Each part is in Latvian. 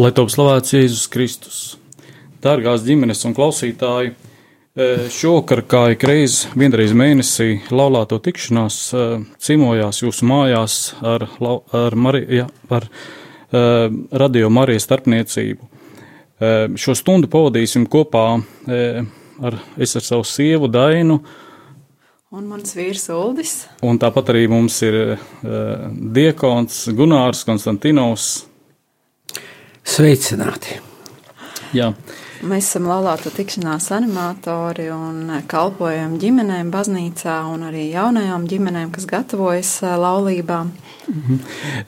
Lai top slavēts Jēzus Kristus. Dārgās ģimenes un klausītāji, e, šovakar, kā ik reiz, vienreiz mēnesī, laulāto tikšanās e, cimojās jūsu mājās ar, ar, Marija, ar uh, radio Marijas starpniecību. Šo stundu pavadīsim kopā ar, es ar savu sievu Dainu. Un mans vīrs Uldis. Un tāpat arī mums ir uh, diekons Gunārs Konstantinovs Sveicināti! Jā. Mēs esam laulāto tikšanās animatori un kalpojam ģimenēm baznīcā un arī jaunajām ģimenēm, kas gatavojas eh, laulībām. Mhm.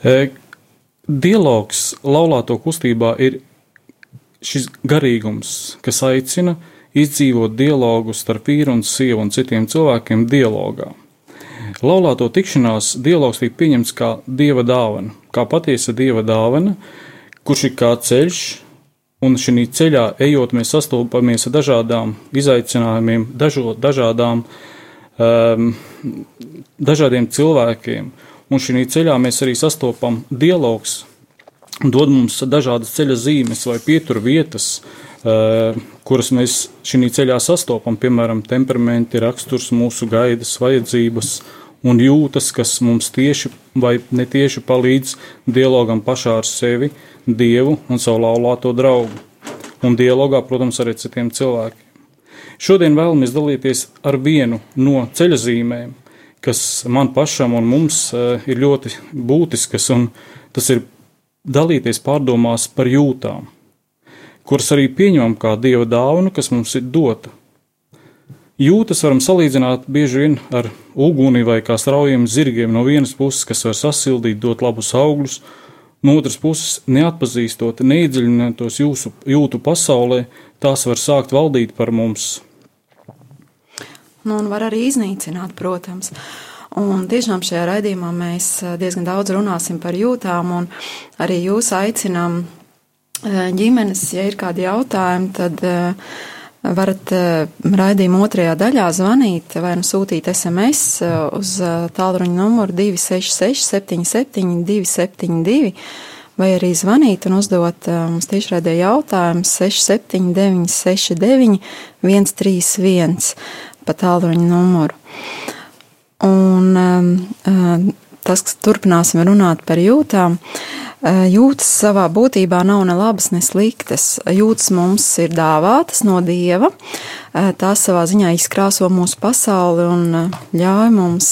E, dialogs laulāto kustībā ir šis garīgums, kas aicina izdzīvot dialogu starp vīru un sievu un citiem cilvēkiem dialogā. Laulāto tikšanās dialogs tiek pieņemts kā dieva dāvana, kā patiesa dieva dāvana, kurš ir kā ceļš, un šī ceļā ejot, mēs sastopamies ar dažādām izaicinājumiem, dažo, dažādām, um, dažādiem cilvēkiem, un šī ceļā mēs arī sastopam dialogs, dod mums dažādas ceļa zīmes vai pietur vietas, uh, kuras mēs šī ceļā sastopam, piemēram, temperamenti, raksturs, mūsu gaidas, vajadzības un jūtas, kas mums tieši vai netieši palīdz dialogam pašā ar sevi, uh, Dievu un savu laulāto draugu, un dialogā, protams, arī citiem cilvēkiem. Šodien vēlamies dalīties ar vienu no ceļazīmēm, kas man pašam un mums eh, ir ļoti būtiskas, un tas ir dalīties pārdomās par jūtām, kuras arī pieņemam kā dieva dāvanu, kas mums ir dota. Jūtas varam salīdzināt bieži vien ar uguni vai kā straujiem zirgiem no vienas puses, kas var sasildīt, dot labus augļus, No otras puses, neatpazīstot, neiedziļinoties jūsu jūtu pasaulē, tās var sākt valdīt par mums. Nu, un var arī iznīcināt, protams. Un tiešām šajā raidījumā mēs eh, diezgan daudz runāsim par jūtām, un arī jūs aicinām eh, ģimenes, ja ir kādi jautājumi, tad uh, varat eh, raidījuma otrajā daļā zvanīt vai nu sūtīt SMS eh, uz eh, tālruņa numuru 266 77 272 vai arī zvanīt un uzdot mums tiešraidē jautājumu 679 69 131 pa tālruņa numuru. Un tas, kas turpināsim runāt par jūtām, uh, jūtas savā būtībā nav ne labas, ne sliktas. Jūtas mums ir dāvātas no dieva. Eh, tās savā ziņā izkrāso mūsu pasauli un eh, ļauj mums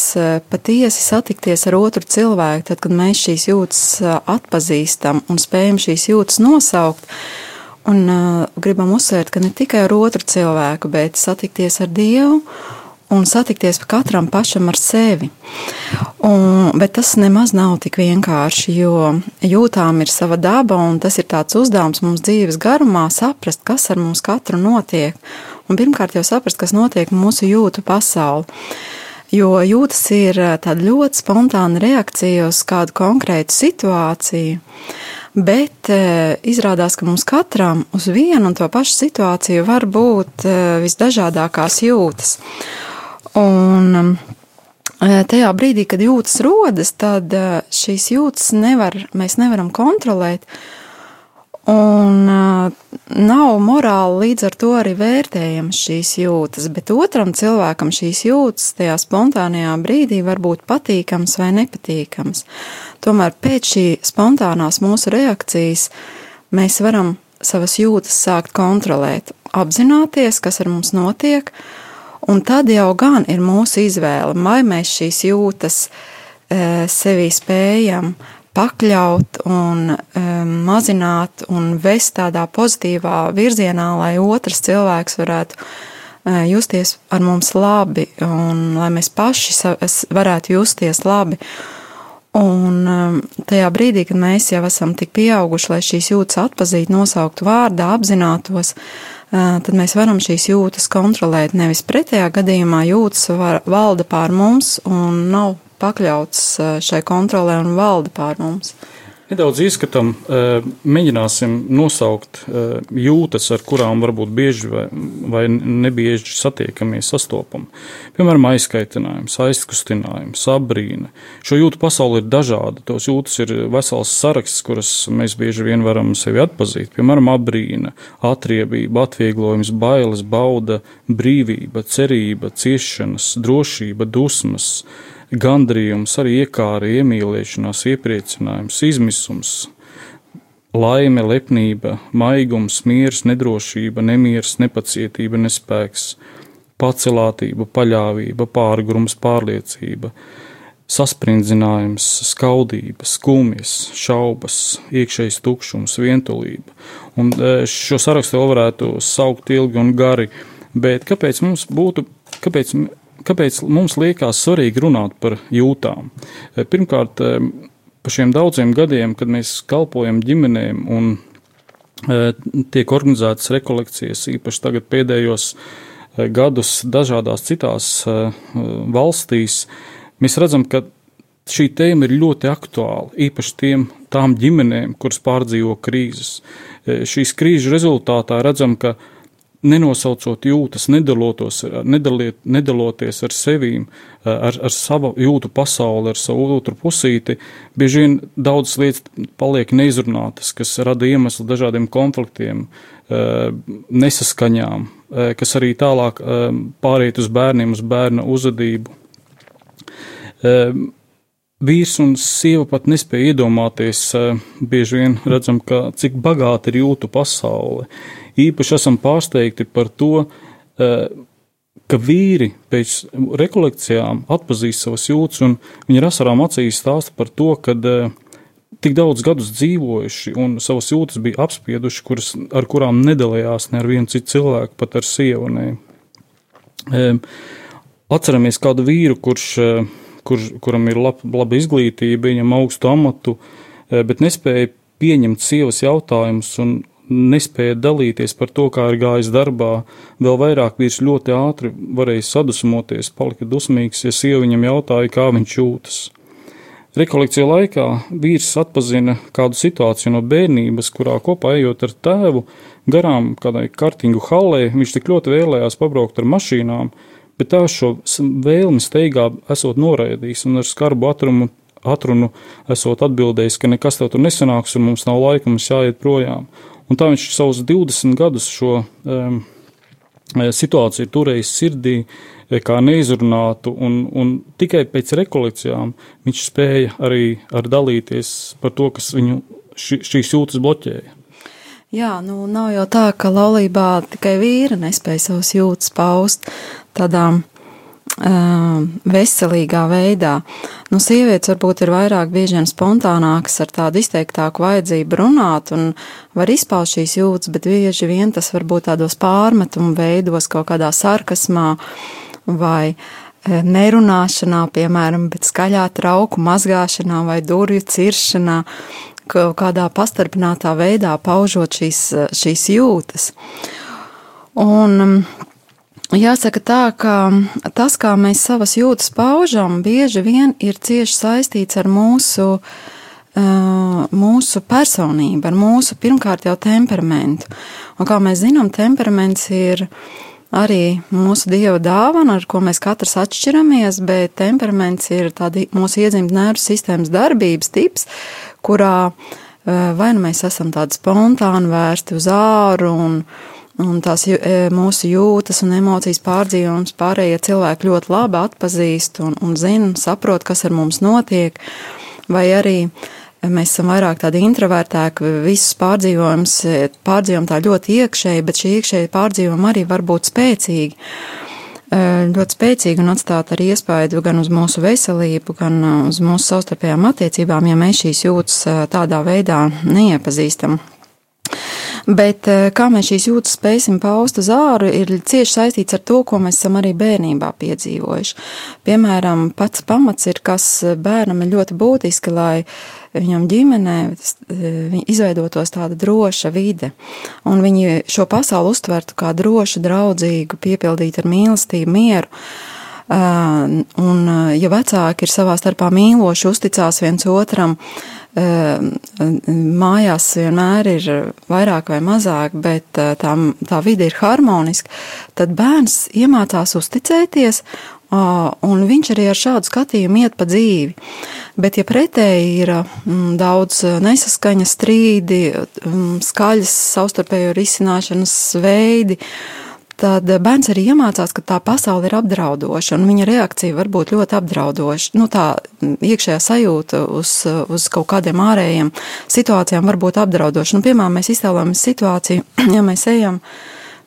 patiesi satikties ar otru cilvēku, tad, kad mēs šīs jūtas atpazīstam un spējam šīs jūtas nosaukt. Un gribam uzsvērt, ka ne tikai ar otru cilvēku, bet satikties ar Dievu un satikties katram pašam ar sevi. Un, bet tas nemaz nav tik vienkārši, jo jūtām ir sava daba, un tas ir tāds uzdevums mums dzīves garumā saprast, kas ar mums katru notiek. Un pirmkārt jau saprast, kas notiek mūsu jūtu pasaulē. Jo jūtas ir tāda ļoti spontāna reakcija uz kādu konkrētu situāciju. Bet e, izrādās, ka mums katram uz vienu un to pašu situāciju var būt e, visdažādākās jūtas. Un um, e, tajā brīdī, kad jūtas rodas, tad e, šīs jūtas nevar, mēs nevaram kontrolēt. Un uh, nav morāli līdz ar to arī vērtējams šīs jūtas, bet otram cilvēkam šīs jūtas tajā spontānajā brīdī var būt patīkams vai nepatīkams. Tomēr pēc šī spontānās mūsu reakcijas mēs varam savas jūtas sākt kontrolēt, apzināties, kas ar mums notiek, Un tad jau gan ir mūsu izvēle, vai mēs šīs jūtas e, sevī spējam pakļaut un um, mazināt un vest tādā pozitīvā virzienā, lai otrs cilvēks varētu uh, justies ar mums labi un lai mēs paši varētu justies labi. Un um, tajā brīdī, kad mēs jau esam tik pieauguši, lai šīs jūtas atpazītu, nosauktu vārdā, apzinātos, uh, tad mēs varam šīs jūtas kontrolēt. Nevis pretējā gadījumā jūtas var, valda pār mums un nav pakļauts eh, šai kontrolē un valda pār mums. Nedaudz izskatām, eh, mēģināsim nosaukt eh, jūtas, ar kurām varbūt bieži vai, vai nebieži satiekamies, sastopam. Piemēram, aizkaitinājums, aizkustinājums, abrīna. Šo jūtu pasauli ir dažādi. Tos jūtas ir vesels saraksts, kuras mēs bieži vien varam sevi atpazīt. Piemēram, abrīna, atriebība, atvieglojums, bailes, bauda, brīvība, cerība, ciešanas, drošība, dusmas gandrījums, arī iekāra, iemīlēšanās, iepriecinājums, izmisums, laime, lepnība, maigums, miers, nedrošība, nemieris, nepacietība, nespēks, pacelātība, paļāvība, pārgrums, pārliecība, saspringzinājums, skaudība, skumjas, šaubas, iekšējs tukšums, vientulība. Un e, šo sarakstu vēl varētu saukt ilgi un gari, bet kāpēc mums būtu, kāpēc kāpēc mums liekas svarīgi runāt par jūtām? Eh, pirmkārt, eh, pa šiem daudziem gadiem, kad mēs kalpojam ģimenēm un eh, tiek organizētas rekolekcijas, īpaši tagad pēdējos gadus dažādās citās valstīs, mēs redzam, ka šī tēma ir ļoti aktuāla, īpaši tiem, tām ģimenēm, kuras pārdzīvo krīzes. Šīs krīžu rezultātā redzam, ka nenosaucot jūtas, nedaliet, nedaloties ar sevīm, ar, ar savu jūtu pasauli, ar savu otru pusīti, bieži vien daudzas lietas paliek neizrunātas, kas rada iemeslu dažādiem konfliktiem, nesaskaņām, kas arī tālāk pāriet uz bērniem, uz bērna uzvedību. Vīrs un sieva pat nespēja iedomāties, bieži vien redzam, ka cik bagāta ir jūtu pasaule. Uh, īpaši esam pārsteigti par to, eh, ka vīri pēc rekolekcijām atpazīst savas jūtas, un viņi ar asarām acīs stāsta par to, ka eh, tik daudz gadus dzīvojuši un savas jūtas bija apspieduši, kuras, ar kurām nedalījās ne ar vienu citu cilvēku, pat ar sievu. Atceramies kādu vīru, kurš, eh, kur, kuram ir lab, laba izglītība, viņam augstu amatu, bet nespēja pieņemt sievas jautājumus un nespēja dalīties par to, kā ir gājis darbā. Vēl vairāk vīrs ļoti ātri varēja sadusmoties, palika dusmīgs, ja sieva viņam jautāja, kā viņš jūtas. Rekolekcija laikā vīrs atpazina kādu situāciju no bērnības, kurā kopā ejot ar tēvu garām kādai kartingu hallē, viņš tik ļoti vēlējās pabraukt ar mašīnām, bet tā šo vēlmi steigā esot noraidījis un ar skarbu atrumu, atrunu esot atbildējis, ka nekas tev tur nesanāks un mums nav laika, mums jāiet projām. Un tā viņš savus 20 gadus šo um, situāciju turējis sirdī, e, kā neizrunātu, un, un tikai pēc rekolekcijām viņš spēja arī ar dalīties par to, kas viņu ši, šīs jūtas bloķēja. Jā, nu nav jau tā, ka laulībā tikai vīri nespēja savus jūtas paust tādām veselīgā veidā. Nu, sievietes varbūt ir vairāk bieži vien spontānākas ar tādu izteiktāku vajadzību runāt un var izpaust šīs jūtas, bet bieži vien tas var būt tādos pārmetumu veidos, kaut kādā sarkasmā vai nerunāšanā, piemēram, bet skaļā trauku mazgāšanā vai durvju ciršanā, kaut kādā pastarpinātā veidā paužot šīs, šīs jūtas. Un Jāsaka tā, ka tas, kā mēs savas jūtas paužam, bieži vien ir cieši saistīts ar mūsu, mūsu personību, ar mūsu pirmkārt jau temperamentu. Un kā mēs zinām, temperaments ir arī mūsu dieva dāvana, ar ko mēs katrs atšķiramies, bet temperaments ir tāda mūsu iedzimta nervu sistēmas darbības tips, kurā vai nu mēs esam tādi spontāni vērsti uz āru un, Un tās e, mūsu jūtas un emocijas pārdzīvojums pārējie cilvēki ļoti labi atpazīst un, un zina, saprot, kas ar mums notiek. Vai arī mēs esam vairāk tādi introvertēki, visus pārdzīvojumus pārdzīvojam tā ļoti iekšēji, bet šī iekšēji pārdzīvojuma arī var būt spēcīgi. ļoti spēcīgi un atstāt arī iespaidu gan uz mūsu veselību, gan uz mūsu savstarpējām attiecībām, ja mēs šīs jūtas tādā veidā neiepazīstam. Bet kā mēs šīs jūtas spēsim paust uz āru, ir cieši saistīts ar to, ko mēs esam arī bērnībā piedzīvojuši. Piemēram, pats pamats ir, kas bērnam ir ļoti būtiski, lai viņam ģimenē izveidotos tāda droša vide, un viņi šo pasauli uztvertu kā drošu, draudzīgu, piepildītu ar mīlestību, mieru. Un, ja vecāki ir savā starpā mīloši, uzticās viens otram, mājās vienmēr ir vairāk vai mazāk, bet tā, tā vide ir harmoniska, tad bērns iemācās uzticēties un viņš arī ar šādu skatījumu iet pa dzīvi. Bet, ja pretēji ir mm, daudz nesaskaņa, strīdi, mm, skaļas savstarpējo risināšanas veidi, tad bērns arī iemācās, ka tā pasaule ir apdraudoša, un viņa reakcija var būt ļoti apdraudoša. Nu, tā iekšējā sajūta uz, uz kaut kādiem ārējiem situācijām var būt apdraudoša. Nu, piemēram, mēs iztēlojamies situāciju, ja mēs ejam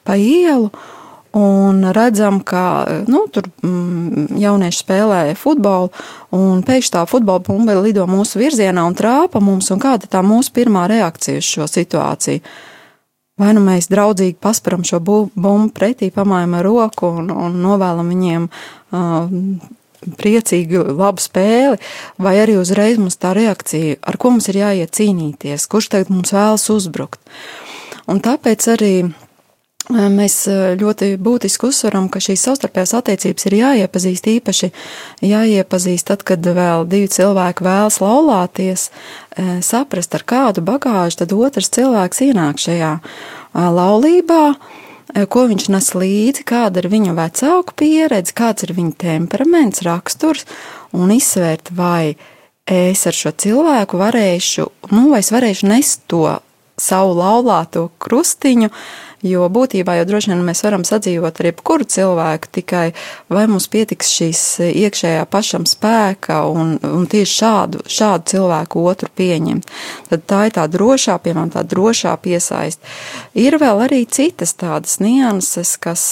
pa ielu, Un redzam, ka nu, tur jaunieši spēlē futbolu, un pēkšņi tā futbola bumba lido mūsu virzienā un trāpa mums, un kāda tā mūsu pirmā reakcija uz šo situāciju. Vai nu mēs draudzīgi pasparam šo bumbu pretī, pamājam ar roku un, un novēlam viņiem uh, priecīgu, labu spēli, vai arī uzreiz mums tā reakcija, ar ko mums ir jāiet cīnīties, kurš tagad mums vēlas uzbrukt. Un tāpēc arī Mēs ļoti būtiski uzsveram, ka šīs savstarpējās attiecības ir jāiepazīst īpaši, jāiepazīst tad, kad vēl divi cilvēki vēlas laulāties, saprast, ar kādu bagāžu tad otrs cilvēks ienāk šajā laulībā, ko viņš nes līdzi, kāda ir viņa vecāku pieredze, kāds ir viņa temperaments, raksturs, un izsvērt, vai es ar šo cilvēku varēšu, nu, vai es varēšu nest to savu laulāto krustiņu, Jo būtībā jau droši vien mēs varam sadzīvot ar jebkuru cilvēku, tikai vai mums pietiks šīs iekšējā pašam spēka un, un tieši šādu, šādu cilvēku otru pieņemt. Tad tā ir tā drošā, piemēram, tā drošā piesaist. Ir vēl arī citas tādas nianses, kas,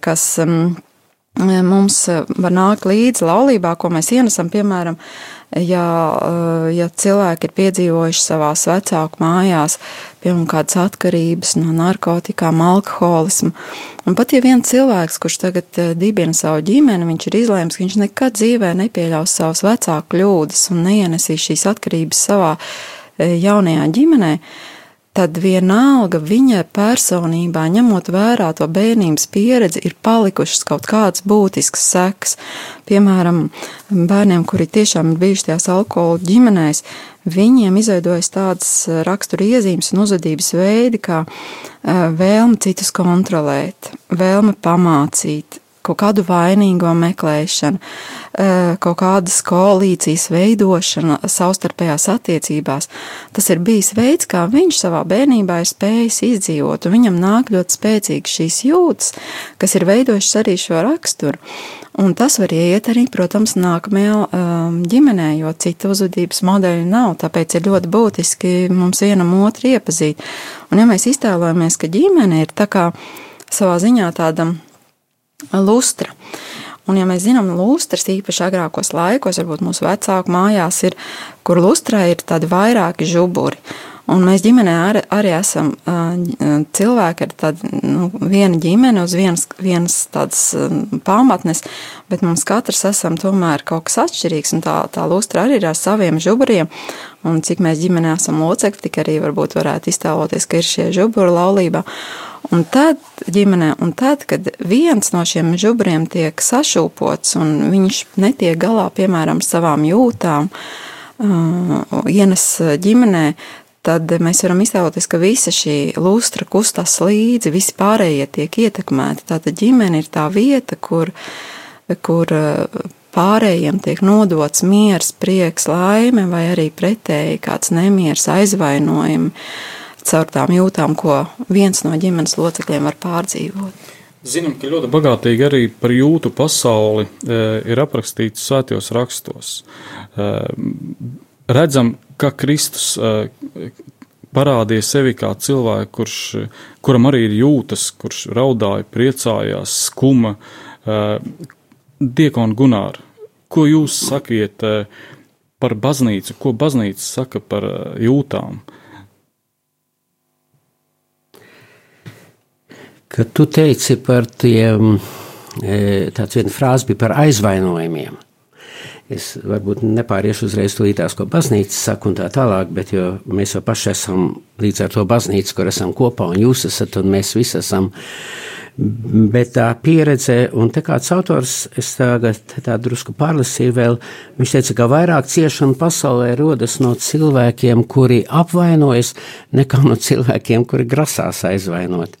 kas mums var nākt līdzi laulībā, ko mēs ienesam, piemēram, ja, eh, ja cilvēki ir piedzīvojuši savās vecāku mājās, piemēram, kādas atkarības no narkotikām, alkoholismu. Un pat ja viens cilvēks, kurš tagad eh, dibina savu ģimeni, viņš ir izlēms, ka viņš nekad dzīvē nepieļaus savus vecāku kļūdas un neienesīs šīs atkarības savā jaunajā ģimenē, tad vienalga viņa personībā, ņemot vērā to bērnības pieredzi, ir palikušas kaut kādas būtiskas sekas. Piemēram, bērniem, kuri tiešām ir bijuši tajās alkohola ģimenēs, viņiem izveidojas tādas rakstura iezīmes un uzvedības veidi, kā vēlme citus kontrolēt, vēlme pamācīt, kaut kādu vainīgo meklēšanu, eh, kaut kādas koalīcijas veidošana savstarpējās attiecībās. Tas ir bijis veids, kā viņš savā bērnībā ir spējis izdzīvot, un viņam nāk ļoti spēcīgas šīs jūtas, kas ir veidojušas arī šo raksturu. Un tas var iet arī, protams, nākamajā um, ģimenē, jo citu uzvedības modeļu nav. Tāpēc ir ļoti būtiski mums vienam otru iepazīt. Un, ja mēs iztēlojamies, ka ģimene ir tā kā savā ziņā tāda lustra. Un, ja mēs zinām, lustras īpaši agrākos laikos, varbūt mūsu vecāku mājās ir, kur lustrā ir tādi vairāki žuburi. Un mēs ģimenē arī, arī esam uh, cilvēki ar tādu nu, vienu ģimeni uz vienas, vienas tādas um, pamatnes, bet mums katrs esam tomēr kaut kas atšķirīgs, un tā, tā lustra arī ir ar saviem žuburiem. Un cik mēs ģimenē esam locekļi, tik arī varbūt varētu iztēloties, ka ir šie žuburi laulībā. Un tad, ģimenē, un tad, kad viens no šiem žubriem tiek sašūpots un viņš netiek galā, piemēram, savām jūtām, uh, ienes ģimenē, tad mēs varam iztēloties, ka visa šī lustra kustās līdzi, visi pārējie tiek ietekmēti. Tātad ģimene ir tā vieta, kur, kur pārējiem tiek nodots miers, prieks, laime, vai arī pretēji kāds nemieris, aizvainojumi. Uh, caur tām jūtām, ko viens no ģimenes locekļiem var pārdzīvot. Zinām, ka ļoti bagātīgi arī par jūtu pasauli e, ir aprakstīts svētajos rakstos. E, redzam, ka Kristus, e, parādīja sevi kā cilvēku, kurš, kuram arī ir jūtas, kurš raudāja, priecājās, skuma. Diekon Gunār, ko jūs sakiet par baznīcu, ko baznīca saka par jūtām? Kad tu teici par tiem, tāds viena frāze bija par aizvainojumiem. Es varbūt nepāriešu uzreiz to līdās, ko baznīca saka un tā tālāk, bet mēs jau paši esam līdz ar to baznīcu, kur esam kopā, un jūs esat, un mēs visi esam. Bet tā pieredze, un te kāds autors, es tagad tā drusku pārlasīju vēl, viņš teica, ka vairāk ciešana pasaulē rodas no cilvēkiem, kuri apvainojas, nekā no cilvēkiem, kuri grasās aizvainot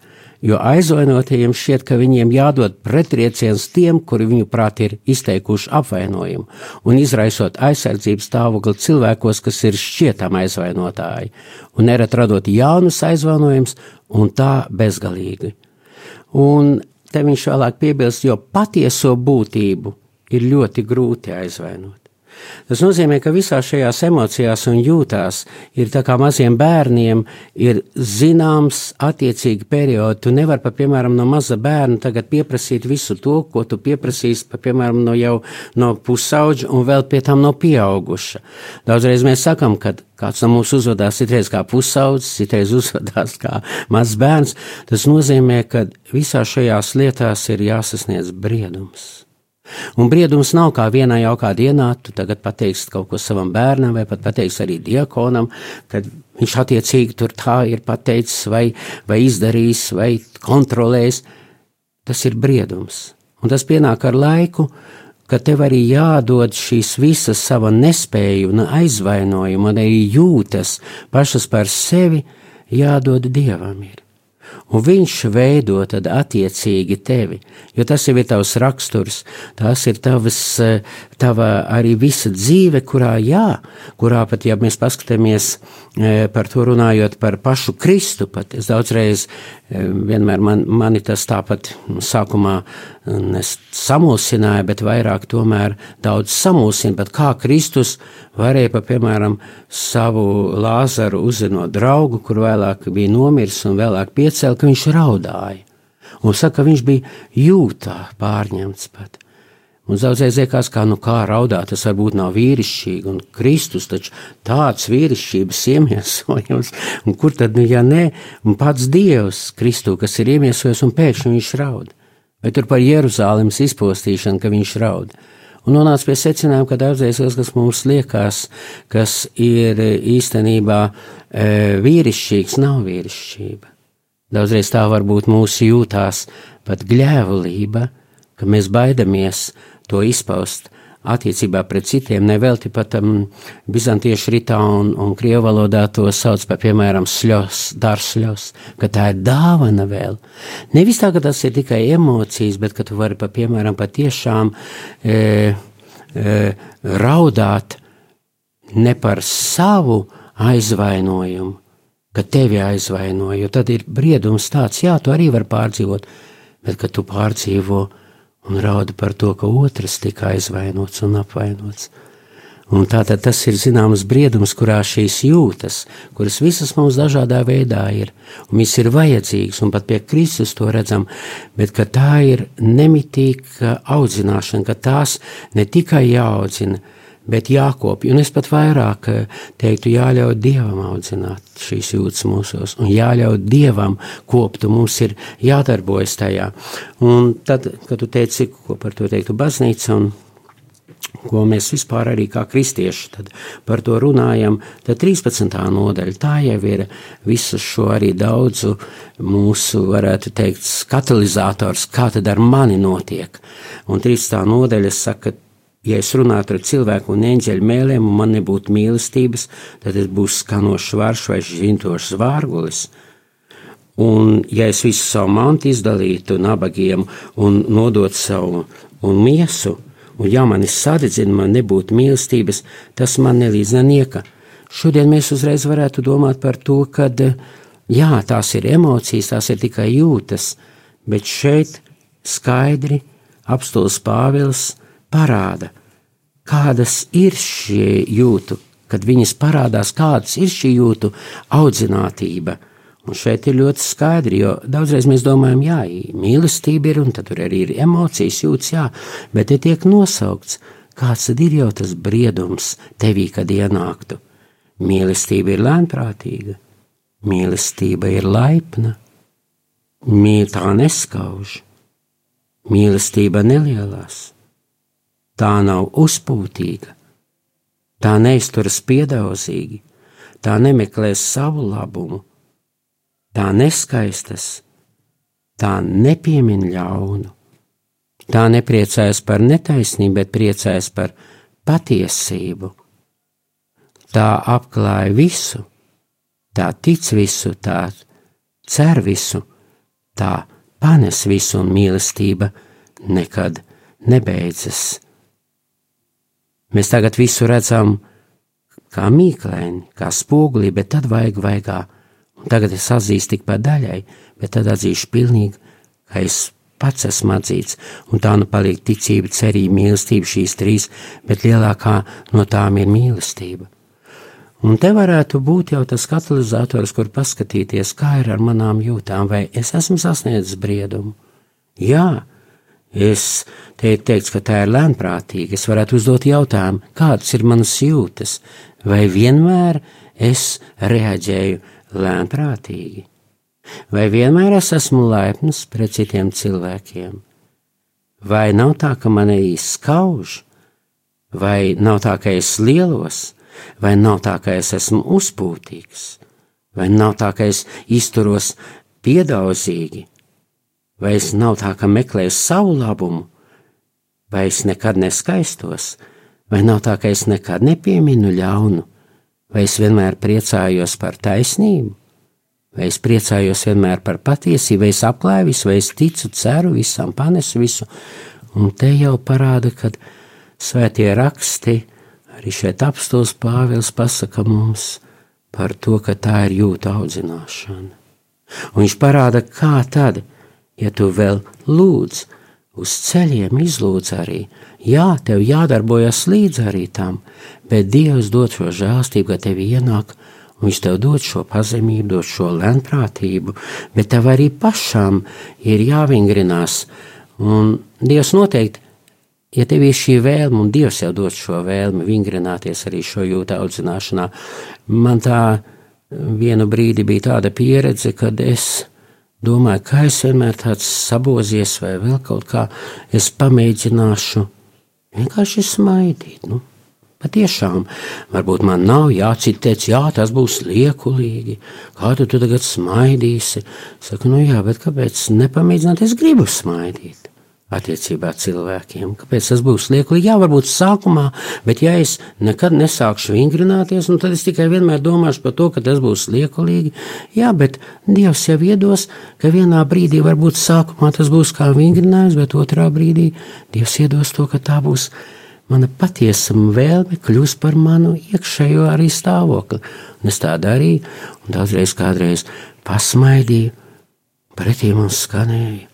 jo aizvainotajiem šķiet, ka viņiem jādod pretrieciens tiem, kuri viņu prāt ir izteikuši apvainojumu, un izraisot aizsardzības stāvokli cilvēkos, kas ir šķietami aizvainotāji, un neret radot jaunus aizvainojumus, un tā bezgalīgi. Un te viņš vēlāk piebilst, jo patieso būtību ir ļoti grūti aizvainot. Tas nozīmē, ka visās šajās emocijās un jūtās ir tā kā maziem bērniem ir zināms attiecīgi periodi. Tu nevari, pa, piemēram, no maza bērna tagad pieprasīt visu to, ko tu pieprasīsi, pa, piemēram, no jau no pusauģa un vēl pie tam no pieauguša. Daudzreiz mēs sakam, ka kāds no mums uzvedās citreiz kā pusaudzis, citreiz uzvedās kā mazs bērns. Tas nozīmē, ka visās šajās lietās ir jāsasniedz briedums. Un briedums nav kā vienā jaukā dienā, tu tagad pateiksi kaut ko savam bērnam, vai pat pateiksi arī diakonam, kad viņš attiecīgi tur tā ir pateicis, vai, vai izdarījis, vai kontrolējis. Tas ir briedums. Un tas pienāk ar laiku, ka tev arī jādod šīs visas sava nespēja un aizvainojuma, un arī jūtas pašas par sevi jādod dievam. Ir un viņš veido tad attiecīgi tevi, jo tas jau ir tavs raksturs, tas ir tavs, eh, tava arī visa dzīve, kurā jā, kurā pat, ja mēs paskatāmies eh, par to runājot par pašu Kristu, pat es daudzreiz eh, vienmēr man, mani tas tāpat sākumā samulsināja, bet vairāk tomēr daudz samulsina, bet kā Kristus varēja, pa, piemēram, savu Lāzaru uzzinot draugu, kur vēlāk bija nomiris un vēlāk piecēl, ka viņš raudāja. Un saka, ka viņš bija jūtā pārņemts pat. Un daudzreiz liekas, kā, nu kā raudāt, tas varbūt nav vīrišķīgi, un Kristus taču tāds vīrišķības iemiesojums, un kur tad, nu, ja nē, un pats Dievs Kristu, kas ir iemiesojis, un pēkšņi viņš raud. Vai tur par Jeruzālēmas izpostīšanu, ka viņš raud. Un nonāca pie secinājuma, ka daudzreiz tas, kas mums liekas, kas ir īstenībā e, vīrišķīgs, nav vīrišķība. Daudzreiz tā varbūt mūsu jūtās pat gļēvulība, ka mēs baidamies to izpaust attiecībā pret citiem. Nevelti pat um, bizantiešu ritā un, un krievu valodā to sauc par, piemēram, sļos, darsļos, ka tā ir dāvana vēl. Nevis tā, ka tas ir tikai emocijas, bet ka tu vari, pa, piemēram, patiešām e, e, raudāt ne par savu aizvainojumu, ka tevi aizvainoja, jo tad ir briedums tāds, jā, tu arī vari pārdzīvot, bet kad tu pārdzīvo un raudi par to, ka otrs tika aizvainots un apvainots. Un tātad tas ir zināms briedums, kurā šīs jūtas, kuras visas mums dažādā veidā ir, un viss ir vajadzīgs, un pat pie Kristus to redzam, bet tā ir nemitīga audzināšana, ka tās ne tikai jāaudzina, bet jākopja. Un es pat vairāk eh, teiktu, jāļauj Dievam audzināt šīs jūtas mūsos, un jāļauj Dievam kopt, un mums ir jādarbojas tajā. Un tad, kad tu teici, ko par to teiktu baznīca, ko mēs vispār arī kā kristieši par to runājam, tad 13. nodaļa tā jau ir visu šo arī daudzu mūsu, varētu teikt, katalizators, kā tad ar mani notiek. Un 13. nodaļa saka, Ja es runātu ar cilvēku un eņģeļu mēlēm, un man nebūtu mīlestības, tad es būšu skanošs vārš vai žintošs vārgulis. Un, ja es visu savu mantu izdalītu nabagiem un nodot savu un miesu, un ja mani sadedzina, man nebūtu mīlestības, tas man nelīdz nieka. Šodien mēs uzreiz varētu domāt par to, ka jā, tās ir emocijas, tās ir tikai jūtas, bet šeit skaidri apstults Pāvils parāda, kādas ir šie jūtu kad viņas parādās, kādas ir šī jūtu audzinātība. Un šeit ir ļoti skaidri, jo daudzreiz mēs domājam, jā, mīlestība ir, un tur arī ir emocijas, jūtas, jā, bet te tiek nosaukts, kāds tad ir jau tas briedums tevī, kad ienāktu. Mīlestība ir lēnprātīga, mīlestība ir laipna, mīl tā neskauž, mīlestība nelielās, tā nav uzpūtīga, tā neizturas piedaudzīgi, tā nemeklēs savu labumu, tā neskaistas, tā nepiemin ļaunu, tā nepriecājas par netaisnību, bet priecājas par patiesību. Tā apklāja visu, tā tic visu, tā cer visu, tā panes visu, un mīlestība nekad nebeidzas. Mēs tagad visu redzam kā mīklēni, kā spoguli, bet tad vajag vaigā. Un tagad es atzīstu tik pa daļai, bet tad atzīšu pilnīgi, ka es pats esmu atzīts, un tā nu paliek ticība, cerība, mīlestība šīs trīs, bet lielākā no tām ir mīlestība. Un te varētu būt jau tas katalizators, kur paskatīties, kā ir ar manām jūtām, vai es esmu sasniedzis briedumu. Jā, es te teiktu, ka tā ir lēnprātīga. Es varētu uzdot jautājumu, kādas ir manas jūtas, vai vienmēr es reaģēju lēnprātīgi, vai vienmēr es esmu laipns pret citiem cilvēkiem, vai nav tā, ka man izskauž, vai nav tā, ka es lielos? Vai nav tā, ka es esmu uzpūtīgs, vai nav tā, ka es izturos piedaudzīgi, vai es nav tā, ka meklēju savu labumu, vai es nekad neskaistos, vai nav tā, ka es nekad nepieminu ļaunu, vai es vienmēr priecājos par taisnību, vai es priecājos vienmēr par patiesību, vai es apklāju visu, vai es ticu, ceru visam, panesu visu, un te jau parāda, ka svētie raksti ir Arī šeit apstos Pāvils pasaka mums par to, ka tā ir jūta audzināšana. Un viņš parāda, kā tad, ja tu vēl lūdz, uz ceļiem izlūdz arī, jā, tev jādarbojas līdz arī tam, bet Dievs dod šo žēlstību, ka tev ienāk, Viņš tev dod šo pazemību, dod šo lēnprātību, bet tev arī pašam ir jāvingrinās, un Dievs noteikti ja tev ir šī vēlme, un Dievs jau dod šo vēlmi, vingrināties arī šo jūtu audzināšanā, man tā vienu brīdi bija tāda pieredze, kad es domāju, ka es vienmēr tāds sabozies vai vēl kaut kā, es pamēģināšu vienkārši smaidīt. Nu. Patiešām, varbūt man nav jācitēts, jā, tas būs liekulīgi. Kā tu, tu tagad smaidīsi? Saku, nu jā, bet kāpēc nepamēģināt? Es gribu smaidīt attiecībā cilvēkiem. Kāpēc tas būs lieklīgi? Jā, varbūt sākumā, bet ja es nekad nesākšu vingrināties, nu tad es tikai vienmēr domāšu par to, ka tas būs liekulīgi. Jā, bet Dievs jau iedos, ka vienā brīdī varbūt sākumā tas būs kā vingrinājums, bet otrā brīdī Dievs iedos to, ka tā būs mana patiesa vēlme kļūst par manu iekšējo arī stāvokli. Un es tā darīju, un daudzreiz kādreiz pasmaidīju, pretī mums skanēja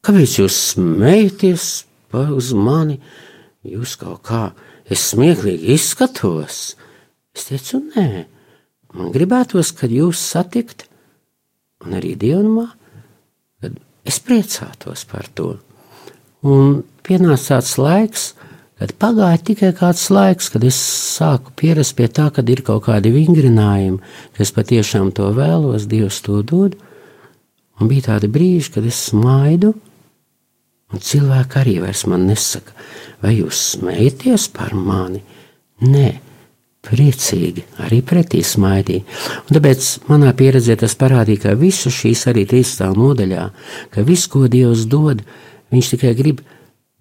Kāpēc jūs smējaties uz mani? Jūs kaut kā, es smieklīgi izskatos. Es teicu, nē, man gribētos, kad jūs satikt, un arī dievnumā, kad es priecātos par to. Un pienāca tāds laiks, kad pagāja tikai kāds laiks, kad es sāku pierast pie tā, kad ir kaut kādi vingrinājumi, ka es patiešām to vēlos, Dievs to dod. Un bija tādi brīži, kad es smaidu, Un cilvēki arī vairs man nesaka, vai jūs smējaties par mani? Nē, priecīgi, arī pretī smaidīja. Un tāpēc manā pieredzē tas parādīja, ka visu šīs arī trīsstā nodaļā, ka viss, ko Dievs dod, viņš tikai grib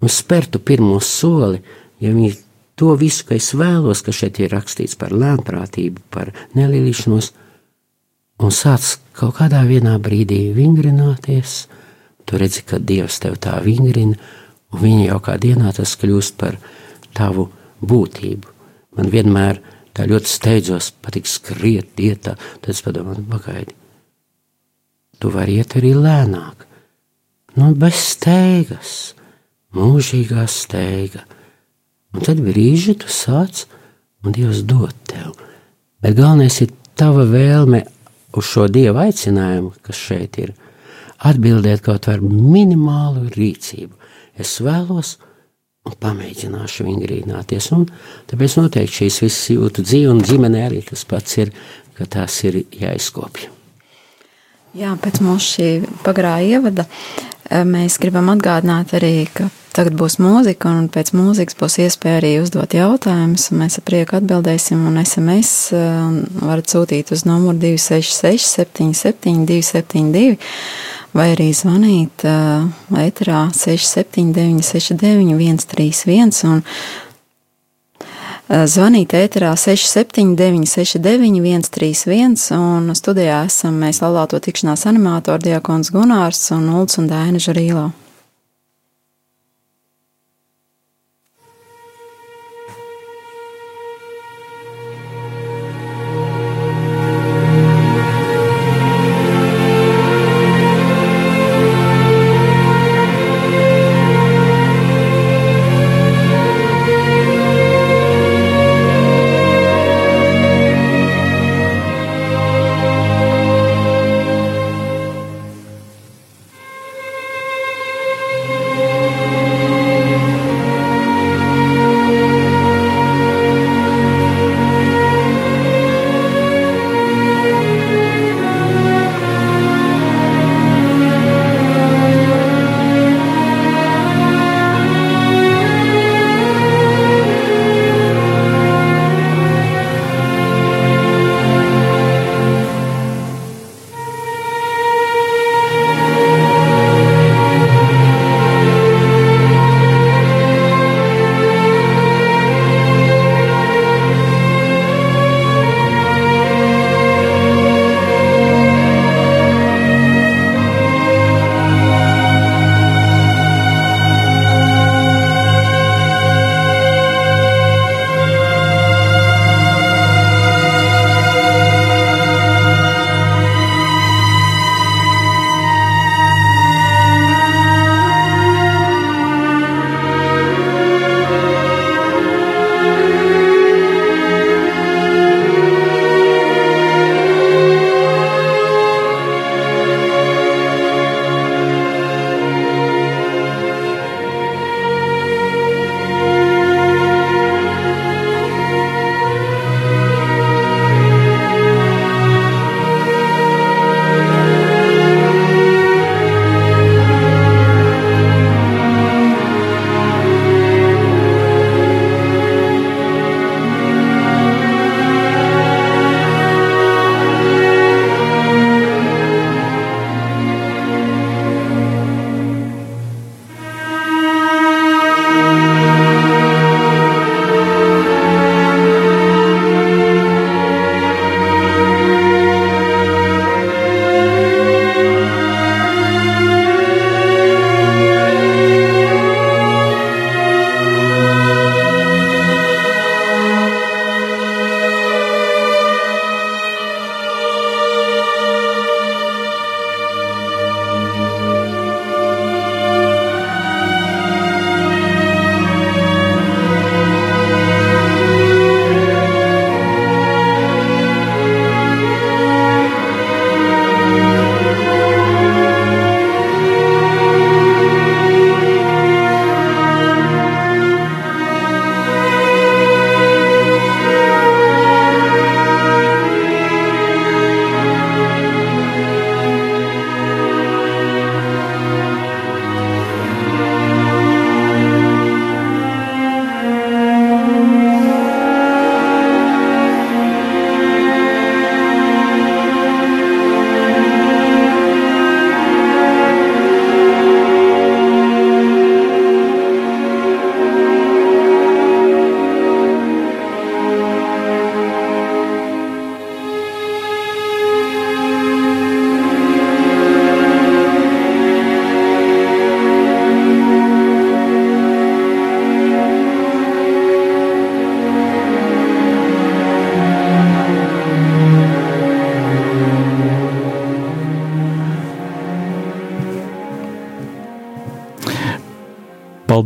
mums spērtu pirmo soli, ja viņi to visu, ka es vēlos, ka šeit ir rakstīts par lēnprātību, par nelīšanos, un sāc kaut kādā vienā brīdī vingrināties, Tu redzi, ka Dievs tev tā vingrina, un viņa jau kā dienā tas kļūst par tavu būtību. Man vienmēr tā ļoti steidzos, patīk skriet, iet, tad es padomāju, pagaidi. Tu vari iet arī lēnāk, nu, bez steigas, mūžīgā steiga. Un tad brīži tu sāc un Dievs dod tev. Bet galvenais ir tava vēlme uz šo Dieva aicinājumu, kas šeit ir, atbildēt kaut ar minimālu rīcību. Es vēlos un pamēģināšu vingrināties, un tāpēc noteikti šīs visas jūtu dzīve un ģimene arī tas pats ir, ka tās ir jāizkopja. Jā, pēc mūsu šī pagarā ievada eh, mēs gribam atgādināt arī, ka tagad būs mūzika, un pēc mūzikas būs iespēja arī uzdot jautājumus, un mēs ar prieku atbildēsim, un SMS eh, varat sūtīt uz numuru 266 77 272, vai arī zvanīt ēterā 679 69 131, un Zvanīt ēterā 679, 69, 131, un studijā esam mēs laulāto tikšanās animātori Diakons Gunārs un Ulds un Dēna Žarīlā.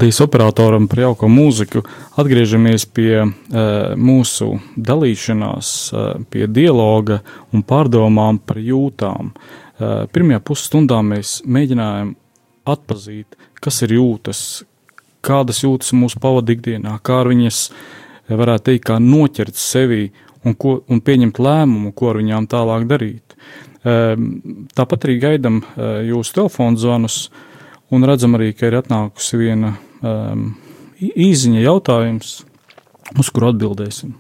Paldies operatoram par jauko mūziku. Atgriežamies pie uh, mūsu dalīšanās, uh, pie dialoga un pārdomām par jūtām. Uh, pirmajā pusstundā mēs mēģinājām atpazīt, kas ir jūtas, kādas jūtas mūsu pavadīja ikdienā, kā viņas, varētu teikt, kā noķert sevi un, ko, un pieņemt lēmumu, ko ar viņām tālāk darīt. Uh, tāpat arī gaidām uh, jūsu telefonu zvanus. Un redzam arī, ka ir atnākusi viena um, īziņa jautājums, uz kuru atbildēsim.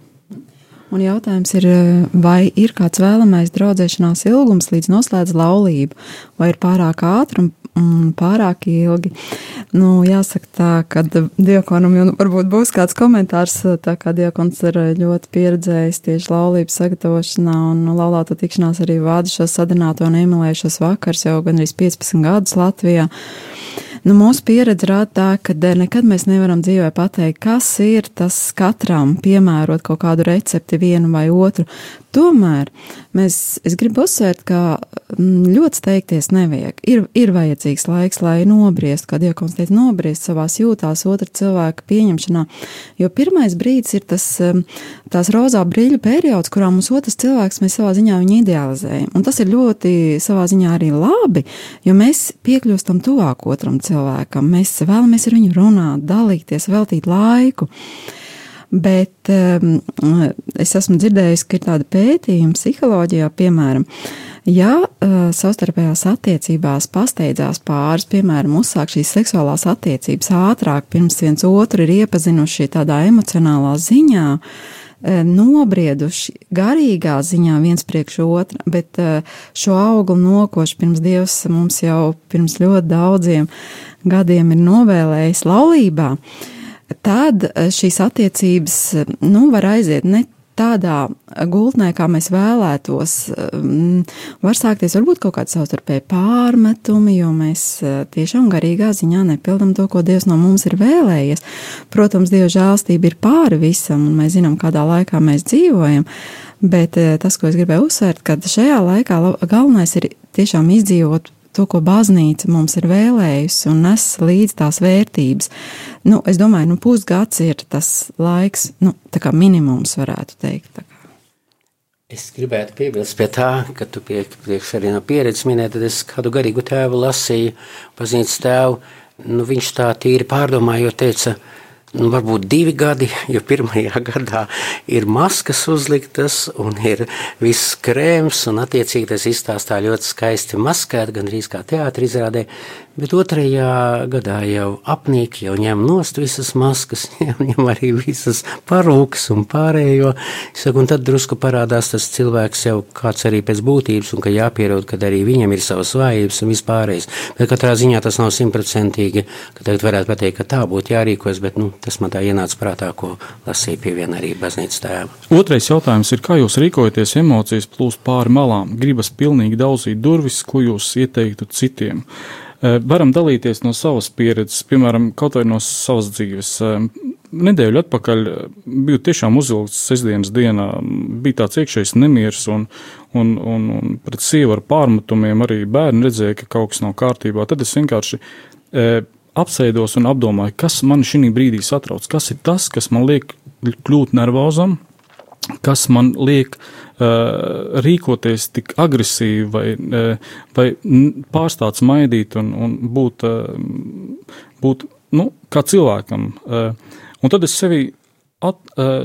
Un jautājums ir, vai ir kāds vēlamais draudzēšanās ilgums līdz noslēdz laulību, vai ir pārāk ātri un, un pārāk ilgi. Nu, jāsaka tā, ka diakonam jau varbūt būs kāds komentārs, tā kā diakons ir ļoti pieredzējis tieši laulības sagatavošanā un laulāto tikšanās arī vāda šo sadināto un iemīlējušos vakars jau gan arī 15 gadus Latvijā. Uh, Nu, mūsu pieredze rāda tā, ka nekad mēs nevaram dzīvē pateikt, kas ir tas katram piemērot kaut kādu recepti vienu vai otru. Tomēr mēs, es gribu uzsvērt, ka mm, ļoti steigties nevajag. Ir, ir vajadzīgs laiks, lai nobriest, kā Dievs teica, nobriest savās jūtās, otra cilvēka pieņemšanā. Jo pirmais brīdis ir tas, mm, tās rozā brīļu periods, kurā mums otrs cilvēks, mēs savā ziņā viņu idealizējam. Un tas ir ļoti savā ziņā arī labi, jo mēs piekļūstam tuvāk otram cilvēkam. Mēs vēlamies ar viņu runāt, dalīties, veltīt laiku. Bet um, es esmu dzirdējis, ka ir tāda pētījuma psiholoģijā, piemēram, ja uh, savstarpējās attiecībās pasteidzās pāris, piemēram, uzsāk šīs seksuālās attiecības ātrāk, pirms viens otru ir iepazinuši tādā emocionālā ziņā, uh, nobrieduši garīgā ziņā viens priekš otra, bet uh, šo auglu nokoši pirms Dievs mums jau pirms ļoti daudziem gadiem ir novēlējis laulībā. Tad eh, šīs attiecības nu, var aiziet ne tādā gultnē, kā mēs vēlētos. Mm, var sākties varbūt kaut kāda savstarpēja pārmetumi, jo mēs eh, tiešām garīgā ziņā nepildam to, ko Dievs no mums ir vēlējies. Protams, Dieva žēlstība ir pāri visam, un mēs zinām, kādā laikā mēs dzīvojam. Bet eh, tas, ko es gribēju uzsvērt, ka šajā laikā galvenais ir tiešām izdzīvot to, ko baznīca mums ir vēlējusi un nes līdz tās vērtības. Nu, es domāju, nu, pusgads ir tas laiks, nu, tā kā minimums varētu teikt. Es gribētu piebilst pie tā, ka tu priekš arī no pieredzes minēji, tad es kādu garīgu tēvu lasīju, pazīstams tēvu, nu, viņš tā tīri pārdomājot teica, nu, varbūt divi gadi, jo pirmajā gadā ir maskas uzliktas un ir viss krēms, un attiecīgi tas izstāstā ļoti skaisti maskēt, gan arī kā teātris izrādē. Bet otrajā gadā jau apnīk, jau ņem nost visas maskas, ņem arī visas parūkas un pārējo. Saku, un tad drusku parādās tas cilvēks jau kāds arī pēc būtības, un ka jāpierod, ka arī viņam ir savas vājības un vispārējais. Bet katrā ziņā tas nav simtprocentīgi, ka tagad varētu pateikt, ka tā būtu jārīkojas, bet nu, tas man tā ienāca prātā, ko lasīja pie viena arī baznīcas tēva. Otrais jautājums ir, kā jūs rīkojaties emocijas plūst pāri malām? Gribas pilnīgi daudzīt durvis, ko jūs ieteiktu citiem? Varam dalīties no savas pieredzes, piemēram, kaut vai no savas dzīves. Nedēļu atpakaļ biju tiešām uzvilkts sestdienas dienā, bija tāds iekšējs nemieris un, un, un, un pret sievu ar pārmetumiem arī bērni redzēja, ka kaut kas nav kārtībā. Tad es vienkārši apsēdos un apdomāju, kas man šī brīdī satrauc, kas ir tas, kas man liek kļūt nervozam, kas man liek uh, rīkoties tik agresīvi vai, uh, vai pārstāt smaidīt un, un būt, uh, būt nu, kā cilvēkam. Un tad es sevi at,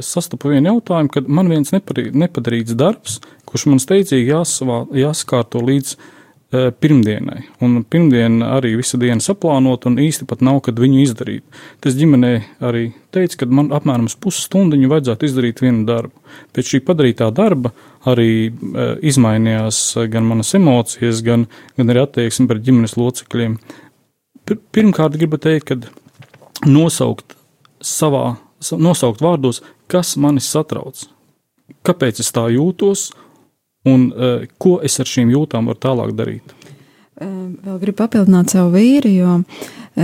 sastapu vienu jautājumu, kad man viens nepadarīts darbs, kurš man steidzīgi jāsavā, jāsakārto līdz pirmdienai. Un pirmdiena arī visa diena saplānot, un īsti pat nav, kad viņu izdarīt. Tas ģimenē arī teica, ka man apmēram pusstundiņu vajadzētu izdarīt vienu darbu. Pēc šī padarītā darba arī e, izmainījās gan manas emocijas, gan, gan arī attieksme pret ģimenes locekļiem. Pirmkārt, gribu teikt, ka nosaukt savā, nosaukt vārdos, kas mani satrauc, kāpēc es tā jūtos un uh, ko es ar šīm jūtām varu tālāk darīt. Vēl gribu papildināt savu vīru, jo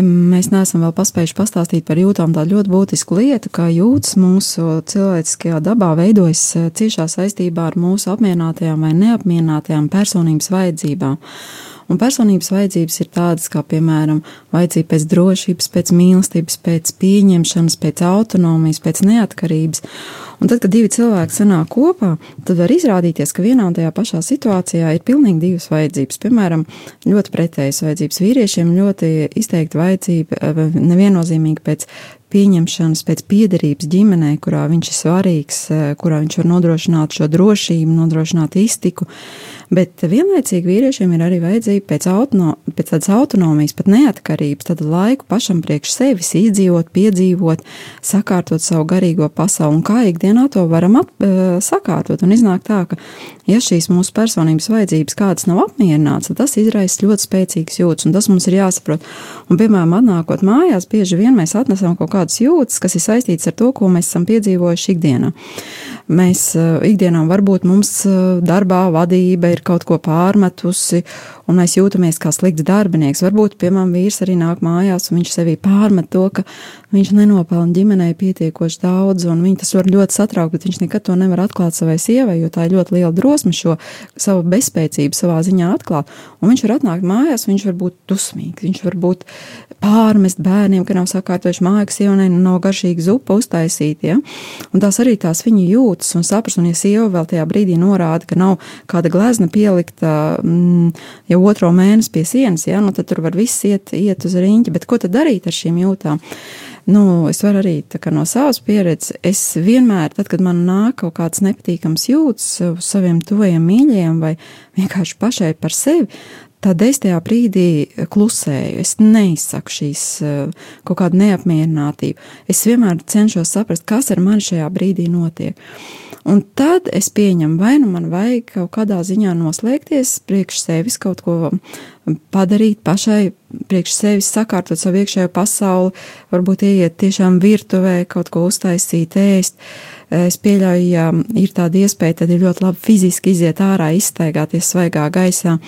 mēs neesam vēl paspējuši pastāstīt par jūtām tādu ļoti būtisku lietu, kā jūtas mūsu cilvēciskajā dabā veidojas ciešā saistībā ar mūsu apmierinātajām vai neapmierinātajām personības vajadzībām. Un personības vajadzības ir tādas kā, piemēram, vajadzība pēc drošības, pēc mīlestības, pēc pieņemšanas, pēc autonomijas, pēc neatkarības. Un tad, kad divi cilvēki sanāk kopā, tad var izrādīties, ka vienā un tajā pašā situācijā ir pilnīgi divas vajadzības. Piemēram, ļoti pretējas vajadzības vīriešiem, ļoti izteikti vajadzība, eh, neviennozīmīgi pēc pieņemšanas, pēc piederības ģimenē, kurā viņš ir svarīgs, eh, kurā viņš var nodrošināt šo drošību, nodrošināt iztiku. Bet vienlaicīgi vīriešiem ir arī vajadzība pēc, autono, pēc tādas autonomijas, pat neatkarības, tad laiku pašam priekš sevis izdzīvot, piedzīvot, sakārtot savu garīgo pasauli. Un kā ikdienā to varam ap, uh, sakārtot? Un iznāk tā, ka, ja šīs mūsu personības vajadzības kādas nav apmierināts, tad tas izraisa ļoti spēcīgas jūtas, un tas mums ir jāsaprot. Un, piemēram, atnākot mājās, bieži vien mēs atnesam kaut kādas jūtas, kas ir saistītas ar to, ko mēs esam piedzīvojuši ikdienā. Mēs uh, ikdienā varbūt mums uh, darbā vadība ir kaut ko pārmetusi, un mēs jūtamies kā slikts darbinieks. Varbūt, piemēram, vīrs arī nāk mājās, un viņš sevī pārmet to, ka viņš nenopelna ģimenei pietiekoši daudz, un viņš tas var ļoti satraukt, bet viņš nekad to nevar atklāt savai sievai, jo tā ir ļoti liela drosme šo savu bezspēcību savā ziņā atklāt. Un viņš var atnākt mājās, viņš var būt dusmīgs, viņš var būt pārmest bērniem, ka nav sakārtojuši mājas sievai, nav garšīga zupa uztaisīta. Ja? Un tās arī tās viņa jūtas un saprast, un ja sieva vēl tajā brīdī norāda, ka nav kāda glezna pielikta mm, jau otro mēnesi pie sienas, ja? nu, tad tur var viss iet, iet uz riņķi. Bet ko tad darīt ar šīm jūtām? Nu, es varu arī no savas pieredzes. Es vienmēr, tad, kad man nāk kaut kāds nepatīkams jūtas uz saviem tuvajiem mīļajiem vai vienkārši pašai par sevi, tad es tajā brīdī klusēju. Es neizsaku šīs kaut kādu neapmierinātību. Es vienmēr cenšos saprast, kas ar mani šajā brīdī notiek. Un tad es pieņemu, vai nu man vajag kaut kādā ziņā noslēgties, priekš sevis kaut ko padarīt pašai, priekš sevis sakārtot savu iekšējo pasauli, varbūt ieiet tiešām virtuvē, kaut ko uztaisīt, ēst. Es pieļauju, ja ir tāda iespēja, tad ir ļoti labi fiziski iziet ārā, izstaigāties svaigā gaisā,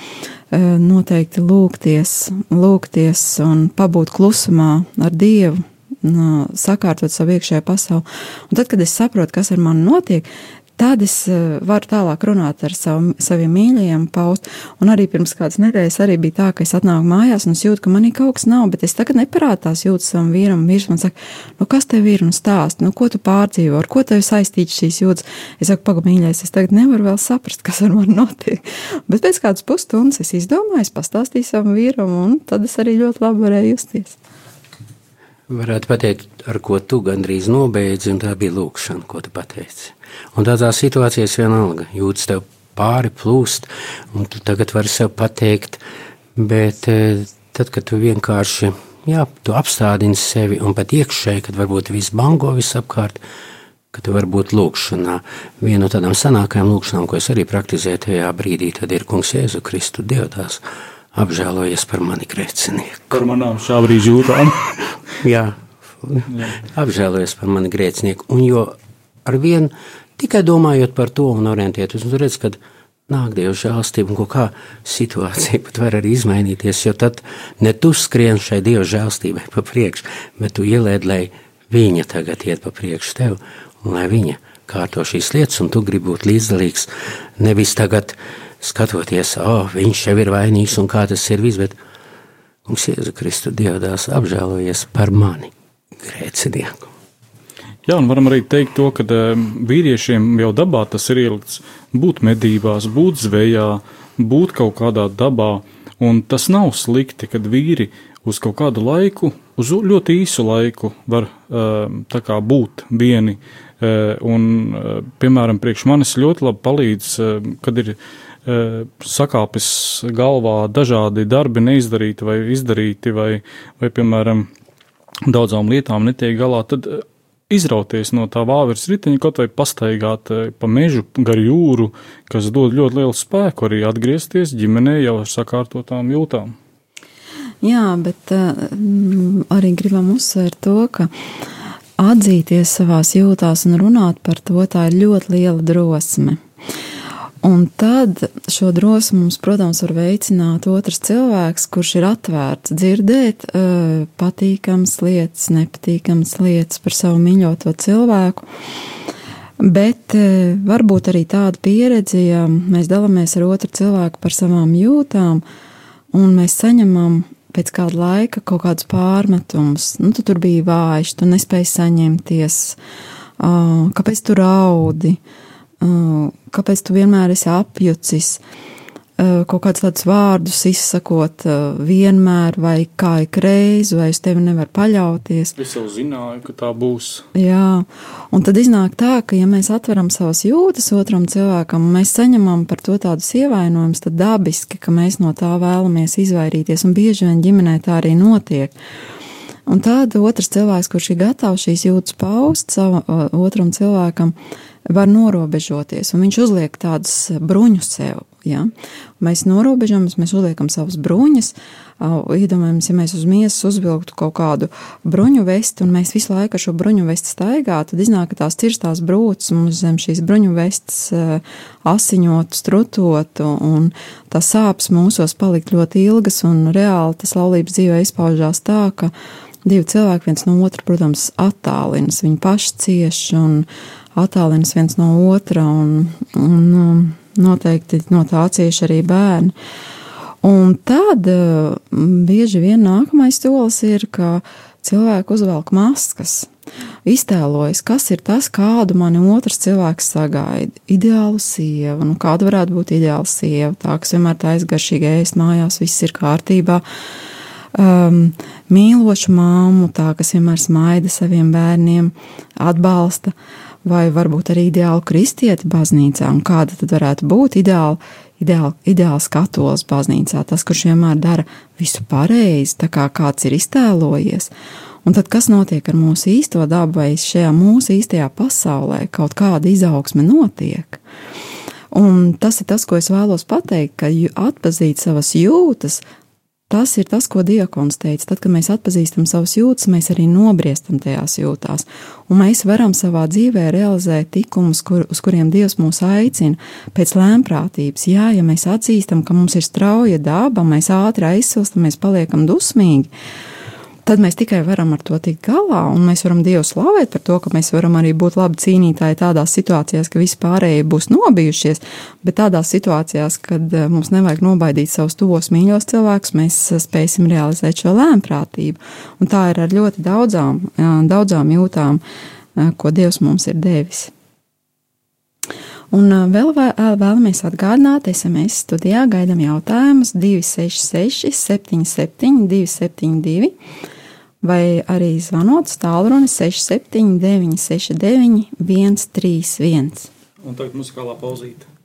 noteikti lūgties, lūgties un pabūt klusumā ar Dievu, sakārtot savu iekšējo pasauli. Un tad, kad es saprotu, kas ar mani notiek, tad es varu tālāk runāt ar savu, saviem mīļajiem, paust. Un arī pirms kādas nedēļas arī bija tā, ka es atnāku mājās un es jūtu, ka manī kaut kas nav, bet es tagad neparādās jūtu savam vīram. Vīrs man saka, nu kas tev ir un stāst, nu ko tu pārdzīvo, ar ko tev saistīts šīs jūtas. Es saku, pagamīļais, es tagad nevaru vēl saprast, kas ar mani notiek. Bet pēc kādas pusstundas es izdomāju, es pastāstīju savam vīram, un tad es arī ļoti labi varēju justies. Varētu pateikt, ar ko tu gandrīz nobeidzi, un tā bija lūkšana, ko tu pateici. Un tādā situācijā vienalga jūtas tev pāri plūst, un tu tagad vari sev pateikt, bet eh, tad, kad tu vienkārši, jā, tu apstādini sevi un pat iekšēji, kad varbūt viss bango visapkārt, ka tu vari būt lūkšanā. Viena no tādām sanākajām lūkšanām, ko es arī praktizēju tajā brīdī, tad ir kungs Jēzu Kristu Dievtās apžēlojies par mani grēcinieku. Par manām šā brīža jūtām. Jā, apžēlojies par mani grēcinieku. Un jo ar vienu tikai domājot par to un orientēties, un redz, kad nāk Dieva žēlstība un kā situācija pat var arī izmainīties, jo tad ne tu skrien šai Dieva žēlstībai pa priekšu, bet tu ielēd, lai viņa tagad iet pa priekšu tev, un lai viņa kārto šīs lietas, un tu gribi būt līdzdalīgs, nevis tagad skatoties, oh, viņš jau ir vainīgs un kā tas ir viss, bet mums Jēzu Kristu Dievdās apžēlojies par mani, grēcinieku. Jā, un varam arī teikt to, ka vīriešiem jau dabā tas ir ielikts būt medībās, būt zvejā, būt kaut kādā dabā, un tas nav slikti, kad vīri uz kaut kādu laiku, uz ļoti īsu laiku var tā kā būt vieni, un, piemēram, priekš manis ļoti labi palīdz, kad ir sakāpis galvā dažādi darbi neizdarīti vai izdarīti, vai, vai piemēram, daudzām lietām netiek galā, tad izrauties no tā vāveres riteņa, kaut vai pastaigāt pa mežu gar jūru, kas dod ļoti lielu spēku arī atgriezties ģimenē jau ar sakārtotām jūtām. Jā, bet uh, arī gribam uzsvērt to, ka atzīties savās jūtās un runāt par to, tā ir ļoti liela drosme. Un tad šo drosmi mums, protams, var veicināt otrs cilvēks, kurš ir atvērts dzirdēt uh, patīkamas lietas, nepatīkamas lietas par savu mīļoto cilvēku. Bet uh, varbūt arī tāda pieredze, ja mēs dalāmies ar otru cilvēku par savām jūtām, un mēs saņemam pēc kāda laika kaut kādus pārmetumus. Nu, tu tur biji vājš, tu nespēji saņemties, uh, kāpēc tu raudi, uh, kāpēc tu vienmēr esi apjucis. Uh, kaut kādus tādus vārdus izsakot, uh, vienmēr, vai kā ik reizi, vai uz tevi nevar paļauties. Es jau zināju, ka tā būs. Jā, un tad iznāk tā, ka, ja mēs atveram savas jūtas otram cilvēkam, mēs saņemam par to tādus ievainojumus, tad dabiski, ka mēs no tā vēlamies izvairīties, un bieži vien ģimenē tā arī notiek. Un tad otrs cilvēks, kurš ir gatavs šīs jūtas paust savam otram cilvēkam, var norobežoties, un viņš uzliek tādus bruņus sev. Ja? Mēs norobežamies, mēs uzliekam savas bruņas. Iedomājamies, ja mēs uz miesas uzvilktu kaut kādu bruņu vesti, un mēs visu laiku ar šo bruņu vesti staigātu, tad iznāk, ka tās cirstās brūces mums zem šīs bruņu vestes asiņotu, strutotu, un tā sāpes mūsos palikt ļoti ilgas, un reāli tas laulības dzīvē izpaužās tā, ka divi cilvēki viens no otra, protams, attālinas, viņi paši cieši un attālinas viens no otra, un, un, un noteikti no tā cieši arī bērni. Un tad bieži vien nākamais solis ir, ka cilvēki uzvelk maskas, iztēlojas, kas ir tas, kādu mani otrs cilvēks sagaida. Ideālu sievu, nu kāda varētu būt ideāla sieva, tā, kas vienmēr tā aizgaršīgi ēst mājās, viss ir kārtībā. Um, mīlošu māmu, tā, kas vienmēr smaida saviem bērniem, atbalsta. Vai varbūt arī ideālu kristieti baznīcā, un kāda tad varētu būt ideāla, ideāla, ideāls katols baznīcā, tas, kurš vienmēr dara visu pareizi, tā kā kāds ir iztēlojies. Un tad, kas notiek ar mūsu īsto dabu, vai šajā mūsu īstajā pasaulē kaut kāda izaugsme notiek? Un tas ir tas, ko es vēlos pateikt, ka atpazīt savas jūtas, Tas ir tas, ko Dievs teica. Tad, kad mēs atpazīstam savas jūtas, mēs arī nobriestam tajās jūtās. Un mēs varam savā dzīvē realizēt likumus, kur, uz kuriem Dievs mūs aicina, pēc lēmprātības. Jā, ja mēs atzīstam, ka mums ir strauja daba, mēs ātri aizsilstam, mēs paliekam dusmīgi tad mēs tikai varam ar to tikt galā, un mēs varam Dievu slavēt par to, ka mēs varam arī būt labi cīnītāji tādās situācijās, ka visi pārējie būs nobijušies, bet tādās situācijās, kad eh, mums nevajag nobaidīt savus tuvos mīļos cilvēkus, mēs eh, spēsim realizēt šo lēmprātību. Un tā ir ar ļoti daudzām, daudzām jūtām, ko Dievs mums ir devis. Un vēl vēlamies atgādināt, SMS studijā gaidām jautājumus 266, 77, 272 vai arī zvanot tālruni 679, 69, 131. Un tagad muzikālā pauzīte.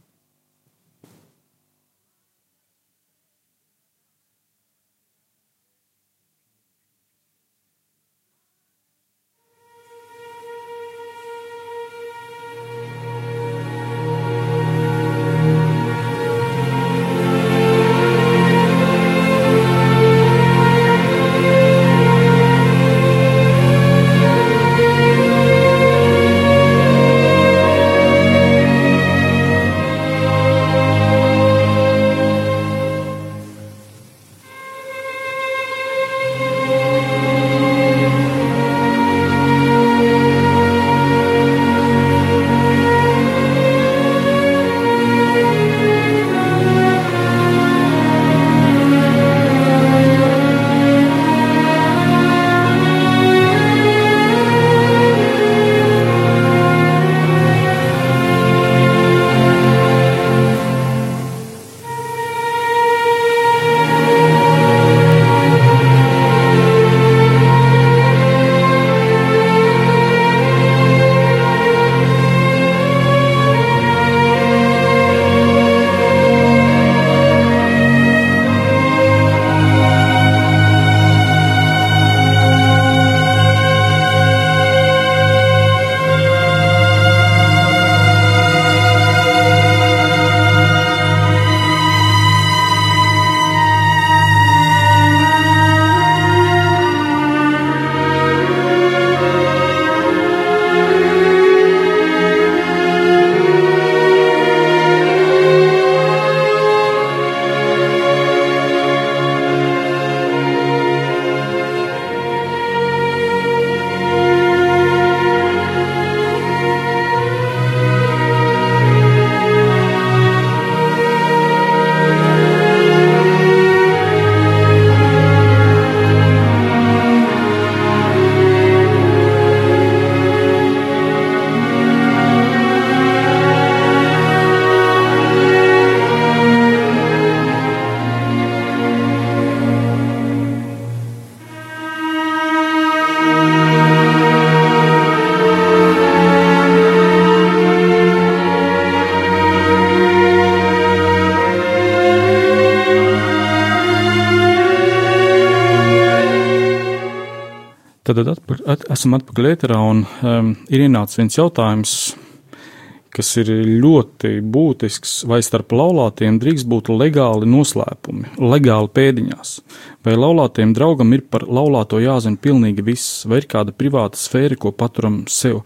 Esam atpakaļ ēterā un um, ir ienācis viens jautājums, kas ir ļoti būtisks, vai starp laulātiem drīkst būt legāli noslēpumi, legāli pēdiņās, vai laulātiem draugam ir par laulāto jāzina pilnīgi viss, vai ir kāda privāta sfēra, ko paturam sev.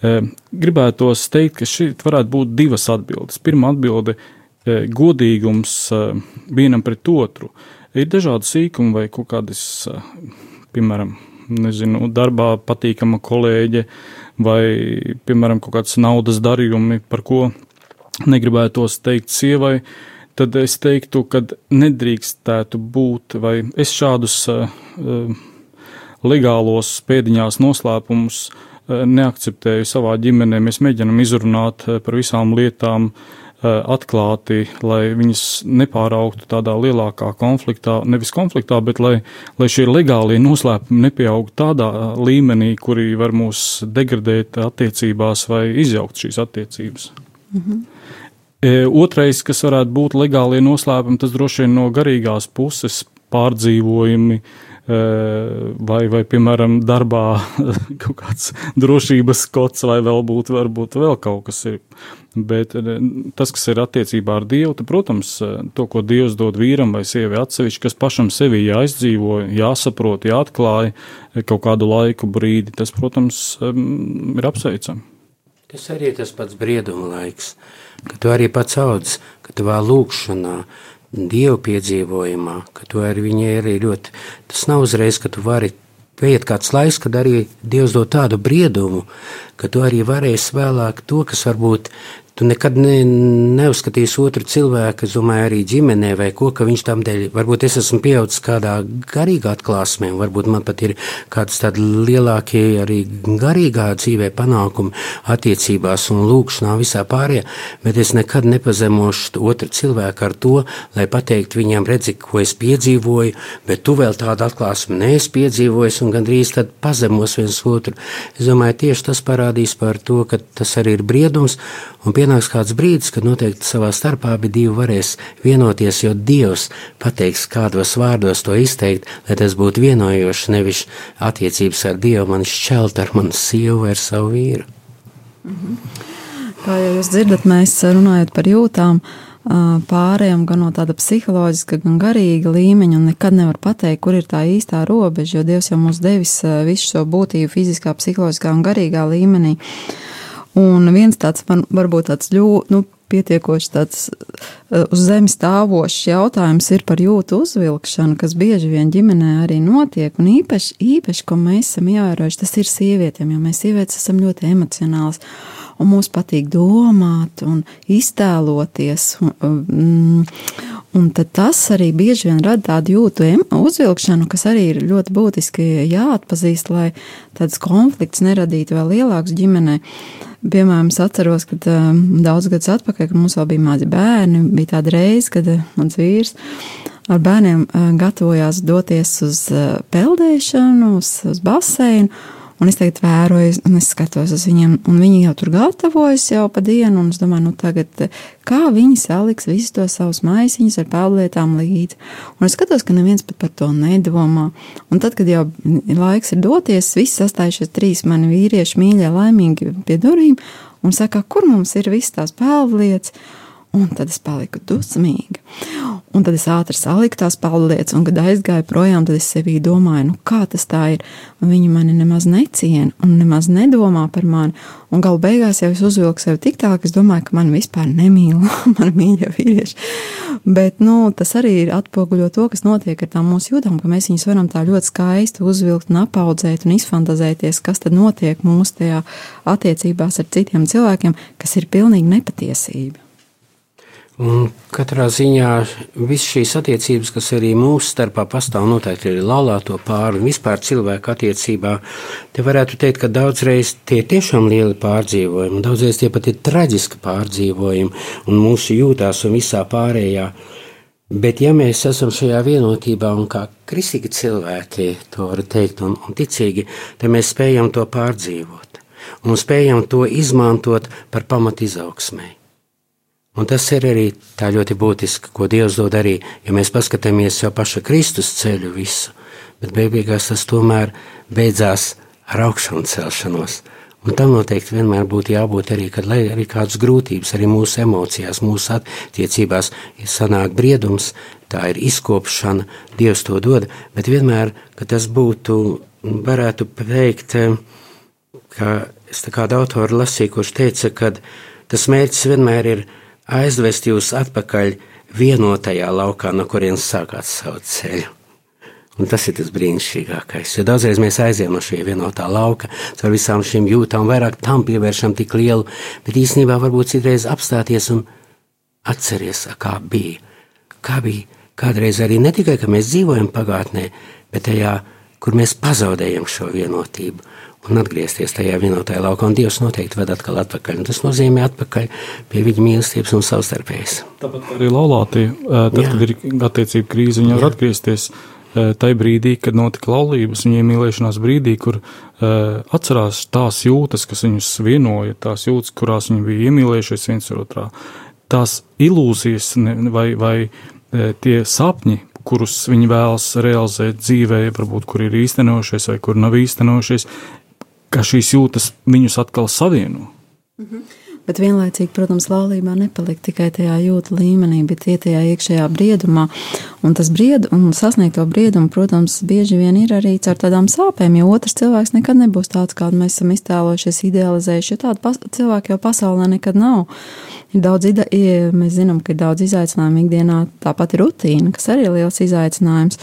E, gribētos teikt, ka šeit varētu būt divas atbildes. Pirmā atbilde e, - godīgums e, vienam pret otru. Ir dažādi sīkumi vai kaut kādas, e, piemēram, nezinu, darbā patīkama kolēģe, vai, piemēram, kaut kāds naudas darījumi, par ko negribētos teikt sievai, tad es teiktu, ka nedrīkstētu būt, vai es šādus uh, legālos pēdiņās noslēpumus uh, neakceptēju savā ģimenē. Mēs mēģinam izrunāt par visām lietām, uh, atklāti, lai viņas nepāraugtu tādā lielākā konfliktā, nevis konfliktā, bet lai, lai šie legālie noslēpumi nepieaugtu tādā eh, līmenī, kuri var mūs degradēt attiecībās vai izjaukt šīs attiecības. Mhm. Otrais, kas varētu būt legālie noslēpumi, tas droši vien no garīgās puses pārdzīvojumi, vai, vai piemēram, darbā kaut kāds drošības kods, vai vēl būtu, varbūt vēl kaut kas ir. Bet eh, tas, kas ir attiecībā ar Dievu, tad, protams, eh, to, ko Dievs dod vīram vai sievai atsevišķi, kas pašam sevi jāizdzīvo, jāsaprot, jāatklāj eh, kaut kādu laiku brīdi, tas, protams, ir apsveicami. Tas arī ir tas pats brieduma laiks, kad tu arī pats audz, ka tu vēl lūkšanā, Dievu piedzīvojumā, ka tu ar viņu arī ļoti, tas nav uzreiz, ka tu vari Pieiet kāds laiks, kad arī Dievs dod tādu briedumu, ka tu arī varēsi vēlāk to, kas varbūt Tu nekad ne, neuzskatīsi otru cilvēku, es domāju, arī ģimenē vai ko, ka viņš tam dēļ, varbūt es esmu pieaudzis kādā garīgā atklāsmē, varbūt man pat ir kāds tādi lielākie arī garīgā dzīvē panākumi attiecībās un lūkšanā visā pārējā, bet es nekad nepazemošu otru cilvēku ar to, lai pateikt viņam, redzi, ko es piedzīvoju, bet tu vēl tādu atklāsmi neesi piedzīvojis un gandrīz tad pazemos viens otru. Es domāju, tieši tas parādīs par to, ka tas arī ir briedums un pie pienāks kāds brīdis, kad noteikti savā starpā abi divi varēs vienoties, jo Dievs pateiks, kādos vārdos to izteikt, lai tas būtu vienojoši, nevis attiecības ar Dievu, man šķelt ar manu sievu vai ar savu vīru. Mhm. Kā jau jūs dzirdat, mēs runājot par jūtām, pārējām gan no tāda psiholoģiska, gan garīga līmeņa, un nekad nevar pateikt, kur ir tā īstā robeža, jo Dievs jau mums devis visu šo būtību fiziskā, psiholoģiskā un garīgā līmenī. Uh, Un viens tāds man varbūt tāds ļoti, nu, pietiekoši tāds uh, uz zemes stāvošs jautājums ir par jūtu uzvilkšanu, kas bieži vien ģimenē arī notiek. Un īpaši, īpaši ko mēs esam ievērojuši, tas ir sievietēm, jo mēs sievietes esam ļoti emocionāls. Un mums patīk domāt un iztēloties. Un, mm, Un tas arī bieži vien rada tādu jūtu uzvilkšanu, kas arī ir ļoti būtiski jāatpazīst, lai tāds konflikts neradītu vēl lielāks ģimenē. Piemēram, es atceros, ka um, daudz gadus atpakaļ, kad mums vēl bija mazi bērni, bija tāda reize, kad uh, mans vīrs ar bērniem uh, gatavojās doties uz uh, peldēšanu, uz, uz baseinu. Un es tagad vēroju, un es skatos uz viņiem, un viņi jau tur gatavojas jau pa dienu, un es domāju, nu tagad, kā viņi saliks visus tos savus maisiņus ar pelnlietām līdzi. Un es skatos, ka neviens pat par to nedomā. Un tad, kad jau laiks ir doties, visi sastājušies trīs mani vīrieši mīļie, laimīgi pie durvīm, un saka, kur mums ir visas tās pelnlietas. Un tad es paliku dusmīga. Un tad es ātri saliku tās palietas, un kad aizgāju projām, tad es sevī domāju, nu kā tas tā ir. Viņi mani nemaz neciena un nemaz nedomā par mani. Un galu beigās jau es uzvilku sevi tik tālu, ka es domāju, ka man vispār nemīl mani mīļie vīrieši. Bet nu, tas arī ir atpoguļo to, kas notiek ar tām mūsu jūtām, ka mēs viņus varam tā ļoti skaisti uzvilkt un apaudzēt un izfantazēties, kas tad notiek mūsu tajā attiecībās ar citiem cilvēkiem, kas ir pilnīgi nepatiesība. Un katrā ziņā visas šīs attiecības, kas arī mūsu starpā pastāv, noteikti ir laulāto pāri un vispār cilvēku attiecībā, te varētu teikt, ka daudzreiz tie ir tiešām lieli pārdzīvojumi, daudzreiz tie pat ir traģiski pārdzīvojumi, un mūsu jūtās un visā pārējā. Bet, ja mēs esam šajā vienotībā un kā kristīgi cilvēki, to var teikt, un, un ticīgi, tad mēs spējam to pārdzīvot un spējam to izmantot par pamatizaugsmēji. Un tas ir arī tā ļoti būtiski, ko Dievs dod arī, ja mēs paskatāmies jau paša Kristus ceļu visu, bet beigās tas tomēr beidzās ar augšanu celšanos. Un tam noteikti vienmēr būtu jābūt arī, kad lai arī kādas grūtības, arī mūsu emocijās, mūsu attiecībās, ir sanāk briedums, tā ir izkopšana, Dievs to dod, bet vienmēr, ka tas būtu, varētu teikt, ka es tā kādu autoru lasīju, kurš teica, ka tas mērķis vienmēr ir aizvest jūs atpakaļ vienotajā laukā, no kurienes sākāt savu ceļu. Un tas ir tas brīnišķīgākais. Jo dažreiz mēs aizējām no šī vienotā lauka, ar visām šīm jūtām, vairāk tam pievēršam tik lielu, bet īstenībā varbūt citreiz apstāties un atcerieties, kā bija. Kā bija kādreiz arī ne tikai, ka mēs dzīvojam pagātnē, bet tajā, kur mēs pazaudējam šo vienotību un atgriezties tajā vienotajā laukā. Un Dievs noteikti ved atkal atpakaļ. Un tas nozīmē atpakaļ pie viņa mīlestības un savstarpējas. Tāpat arī laulātie, tad, Jā. kad ir attiecība krīze, viņi var atgriezties tajā brīdī, kad notika laulības, viņa iemīlēšanās brīdī, kur uh, atcerās tās jūtas, kas viņus vienoja, tās jūtas, kurās viņi bija iemīlējušies viens otrā. Tās ilūzijas vai, vai tie sapņi, kurus viņi vēlas realizēt dzīvē, varbūt kur ir īstenojušies vai kur nav īstenojušies, ka šīs jūtas viņus atkal savieno. Mhm. Bet vienlaicīgi, protams, laulībā nepalikt tikai tajā jūtu līmenī, bet iet tajā iekšējā briedumā. Un tas briedu, un sasniegto briedumu, protams, bieži vien ir arī caur tādām sāpēm, jo otrs cilvēks nekad nebūs tāds, kādu mēs esam iztēlojušies, idealizējuši. Jo tādu cilvēku jau pasaulē nekad nav. Ir daudz, ide, mēs zinām, ka ir daudz izaicinājumu ikdienā, tāpat ir rutīna, kas arī ir liels izaicinājums.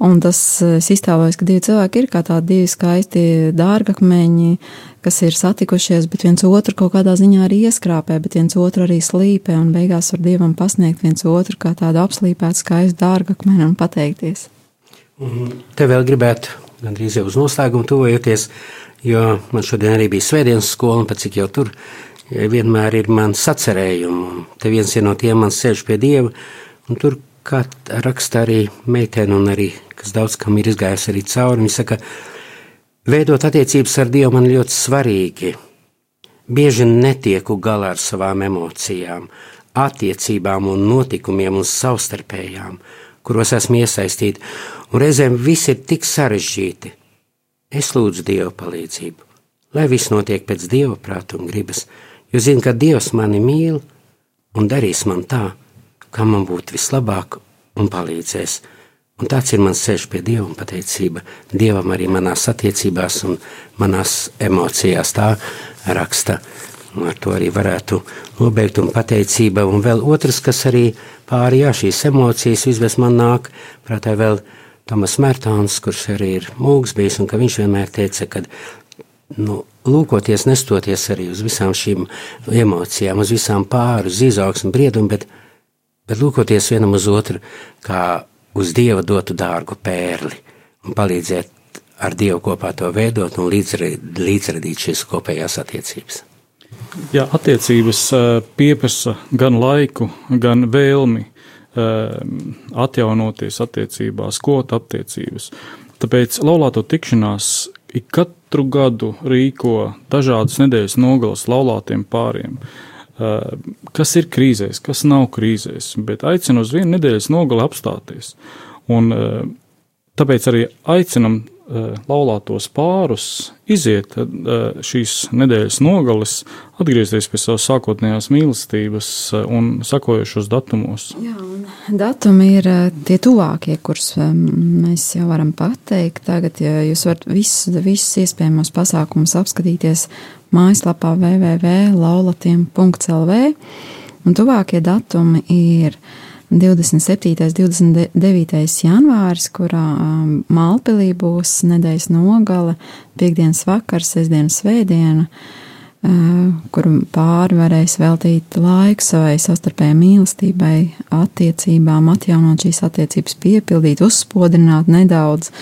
Un tas es iztēlojos, ka divi cilvēki ir kā tādi divi skaisti dārgakmeņi, kas ir satikušies, bet viens otru kaut kādā ziņā arī ieskrāpē, bet viens otru arī slīpē, un beigās var dievam pasniegt viens otru kā tādu apslīpētu skaistu dārgakmeni un pateikties. Mhm. Te vēl gribētu gandrīz jau uz noslēgumu tuvojoties, jo man šodien arī bija svētdienas skola, un pēc cik jau tur vienmēr ir man sacerējumi. Te viens no tiem man sēž pie Dieva, un tur kā raksta arī meitene, un arī, kas daudz kam ir izgājusi arī cauri, viņa saka, veidot attiecības ar Dievu man ļoti svarīgi. Bieži netieku galā ar savām emocijām, attiecībām un notikumiem un savstarpējām, kuros esmu iesaistīti, un reizēm viss ir tik sarežģīti. Es lūdzu Dieva palīdzību, lai viss notiek pēc Dieva prāta un gribas, jo zinu, ka Dievs mani mīl un darīs man tā, kā man būtu vislabāk un palīdzēs. Un tāds ir mans ceļš pie Dieva un pateicība Dievam arī manās attiecībās un manās emocijās. Tā raksta. Ar to arī varētu nobeigt un pateicība. Un vēl otrs, kas arī pāri jā, šīs emocijas izves man nāk, prātā vēl Tomas Mērtāns, kurš arī ir mūks bijis un ka viņš vienmēr teica, ka nu, lūkoties, nestoties arī uz visām šīm emocijām, uz visām pāri, uz izaugsmu, briedumu, bet bet lūkoties vienam uz otru, kā uz Dieva dotu dārgu pērli un palīdzēt ar Dievu kopā to veidot un līdzradīt šīs kopējās attiecības. Jā, attiecības pieprasa gan laiku, gan vēlmi atjaunoties attiecībās, kot attiecības. Tāpēc laulāto tikšanās ik katru gadu rīko dažādas nedēļas nogalas laulātiem pāriem. Uh, Eh, kas ir krīzēs, kas nav krīzēs, bet aicinu uz vienu nedēļas nogali apstāties. Un, eh, tāpēc arī aicinam eh, laulātos pārus iziet šīs nedēļas nogales, atgriezties pie savas sākotnējās mīlestības un sakojušos datumos. Jā, datumi ir tie tuvākie, kurus mēs jau varam pateikt. Tagad ja jūs varat visus, visus iespējamos pasākumus apskatīties mājaslapā www.laulatiem.lv. Un tuvākie datumi ir 27. un 29. janvāris, kurā um, Malpilī būs nedēļas nogale, piekdienas vakars, sestdienas svētdiena, uh, kur pāri varēs veltīt laiku savai sastarpējai mīlestībai, attiecībām, atjaunot šīs attiecības, piepildīt, uzspodrināt nedaudz.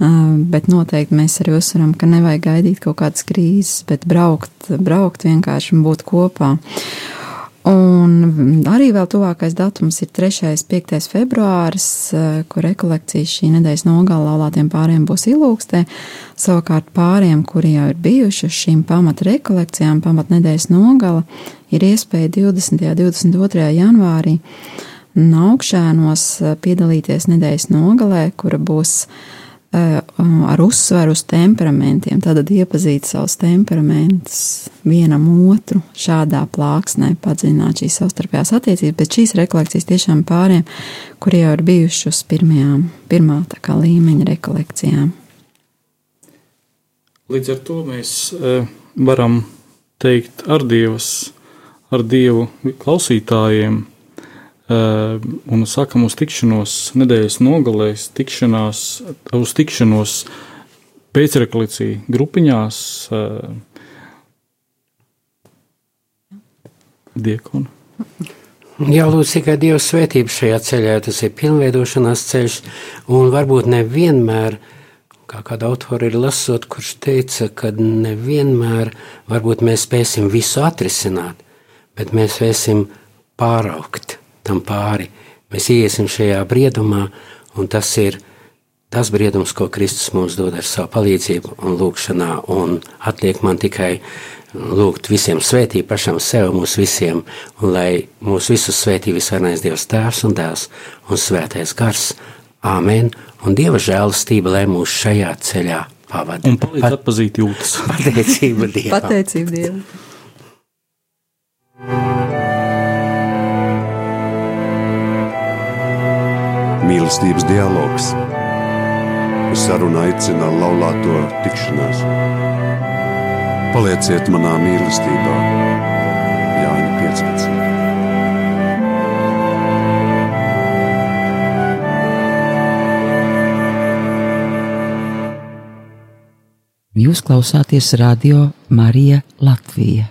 Bet noteikti mēs arī uzsveram, ka nevajag gaidīt kaut kādas krīzes, bet braukt, braukt vienkārši un būt kopā. Un arī vēl tuvākais datums ir 3. un 5. februāris, kur rekolekcijas šī nedēļas nogalē laulātiem pāriem būs ilūkstē. Savukārt pāriem, kuri jau ir bijuši uz šīm pamata rekolekcijām, pamata nedēļas nogala, ir iespēja 20. un 22. janvārī augšēnos piedalīties nedēļas nogalē, kura būs ar uzsveru uz temperamentiem, tad iepazīt savus temperamentus vienam otru, šādā plāksnē padziļināt šīs savstarpējās attiecības, bet šīs rekolekcijas tiešām pāriem, kuri jau ir bijuši uz pirmajām, pirmā tā kā līmeņa rekolekcijām. Līdz ar to mēs varam teikt ar Dievas, ar Dievu klausītājiem, Eh, un sakam uz tikšanos nedēļas nogalēs, tikšanās, uz tikšanos pēcrekolekciju grupiņās. Eh, diekonu. Jā, lūdzu, tikai Dieva svētība šajā ceļā. Tas ir pilnveidošanās ceļš, un varbūt nevienmēr, kā kāda autora ir lasot, kurš teica, ka nevienmēr varbūt mēs spēsim visu atrisināt, bet mēs spēsim pāraukt tam pāri. Mēs iesim šajā briedumā, un tas ir tas briedums, ko Kristus mums dod ar savu palīdzību un lūgšanā. Un atliek man tikai lūgt visiem svētīt pašam sev, mūs visiem, un lai mūs visus svētī visvarenais Dievs Tēvs un Dēls un Svētais Gars. Āmen! Un Dieva žēlastība, lai mūs šajā ceļā pavada. Un palīdz Pat, atpazīt jūtas. Pateicība Dievam! Pateicība Dievam! Mīlestības dialogs. Uz sarunu aicina laulāto tikšanās. Palieciet manā mīlestībā, Jāņa 15. Jūs klausāties radio Marija Latvija.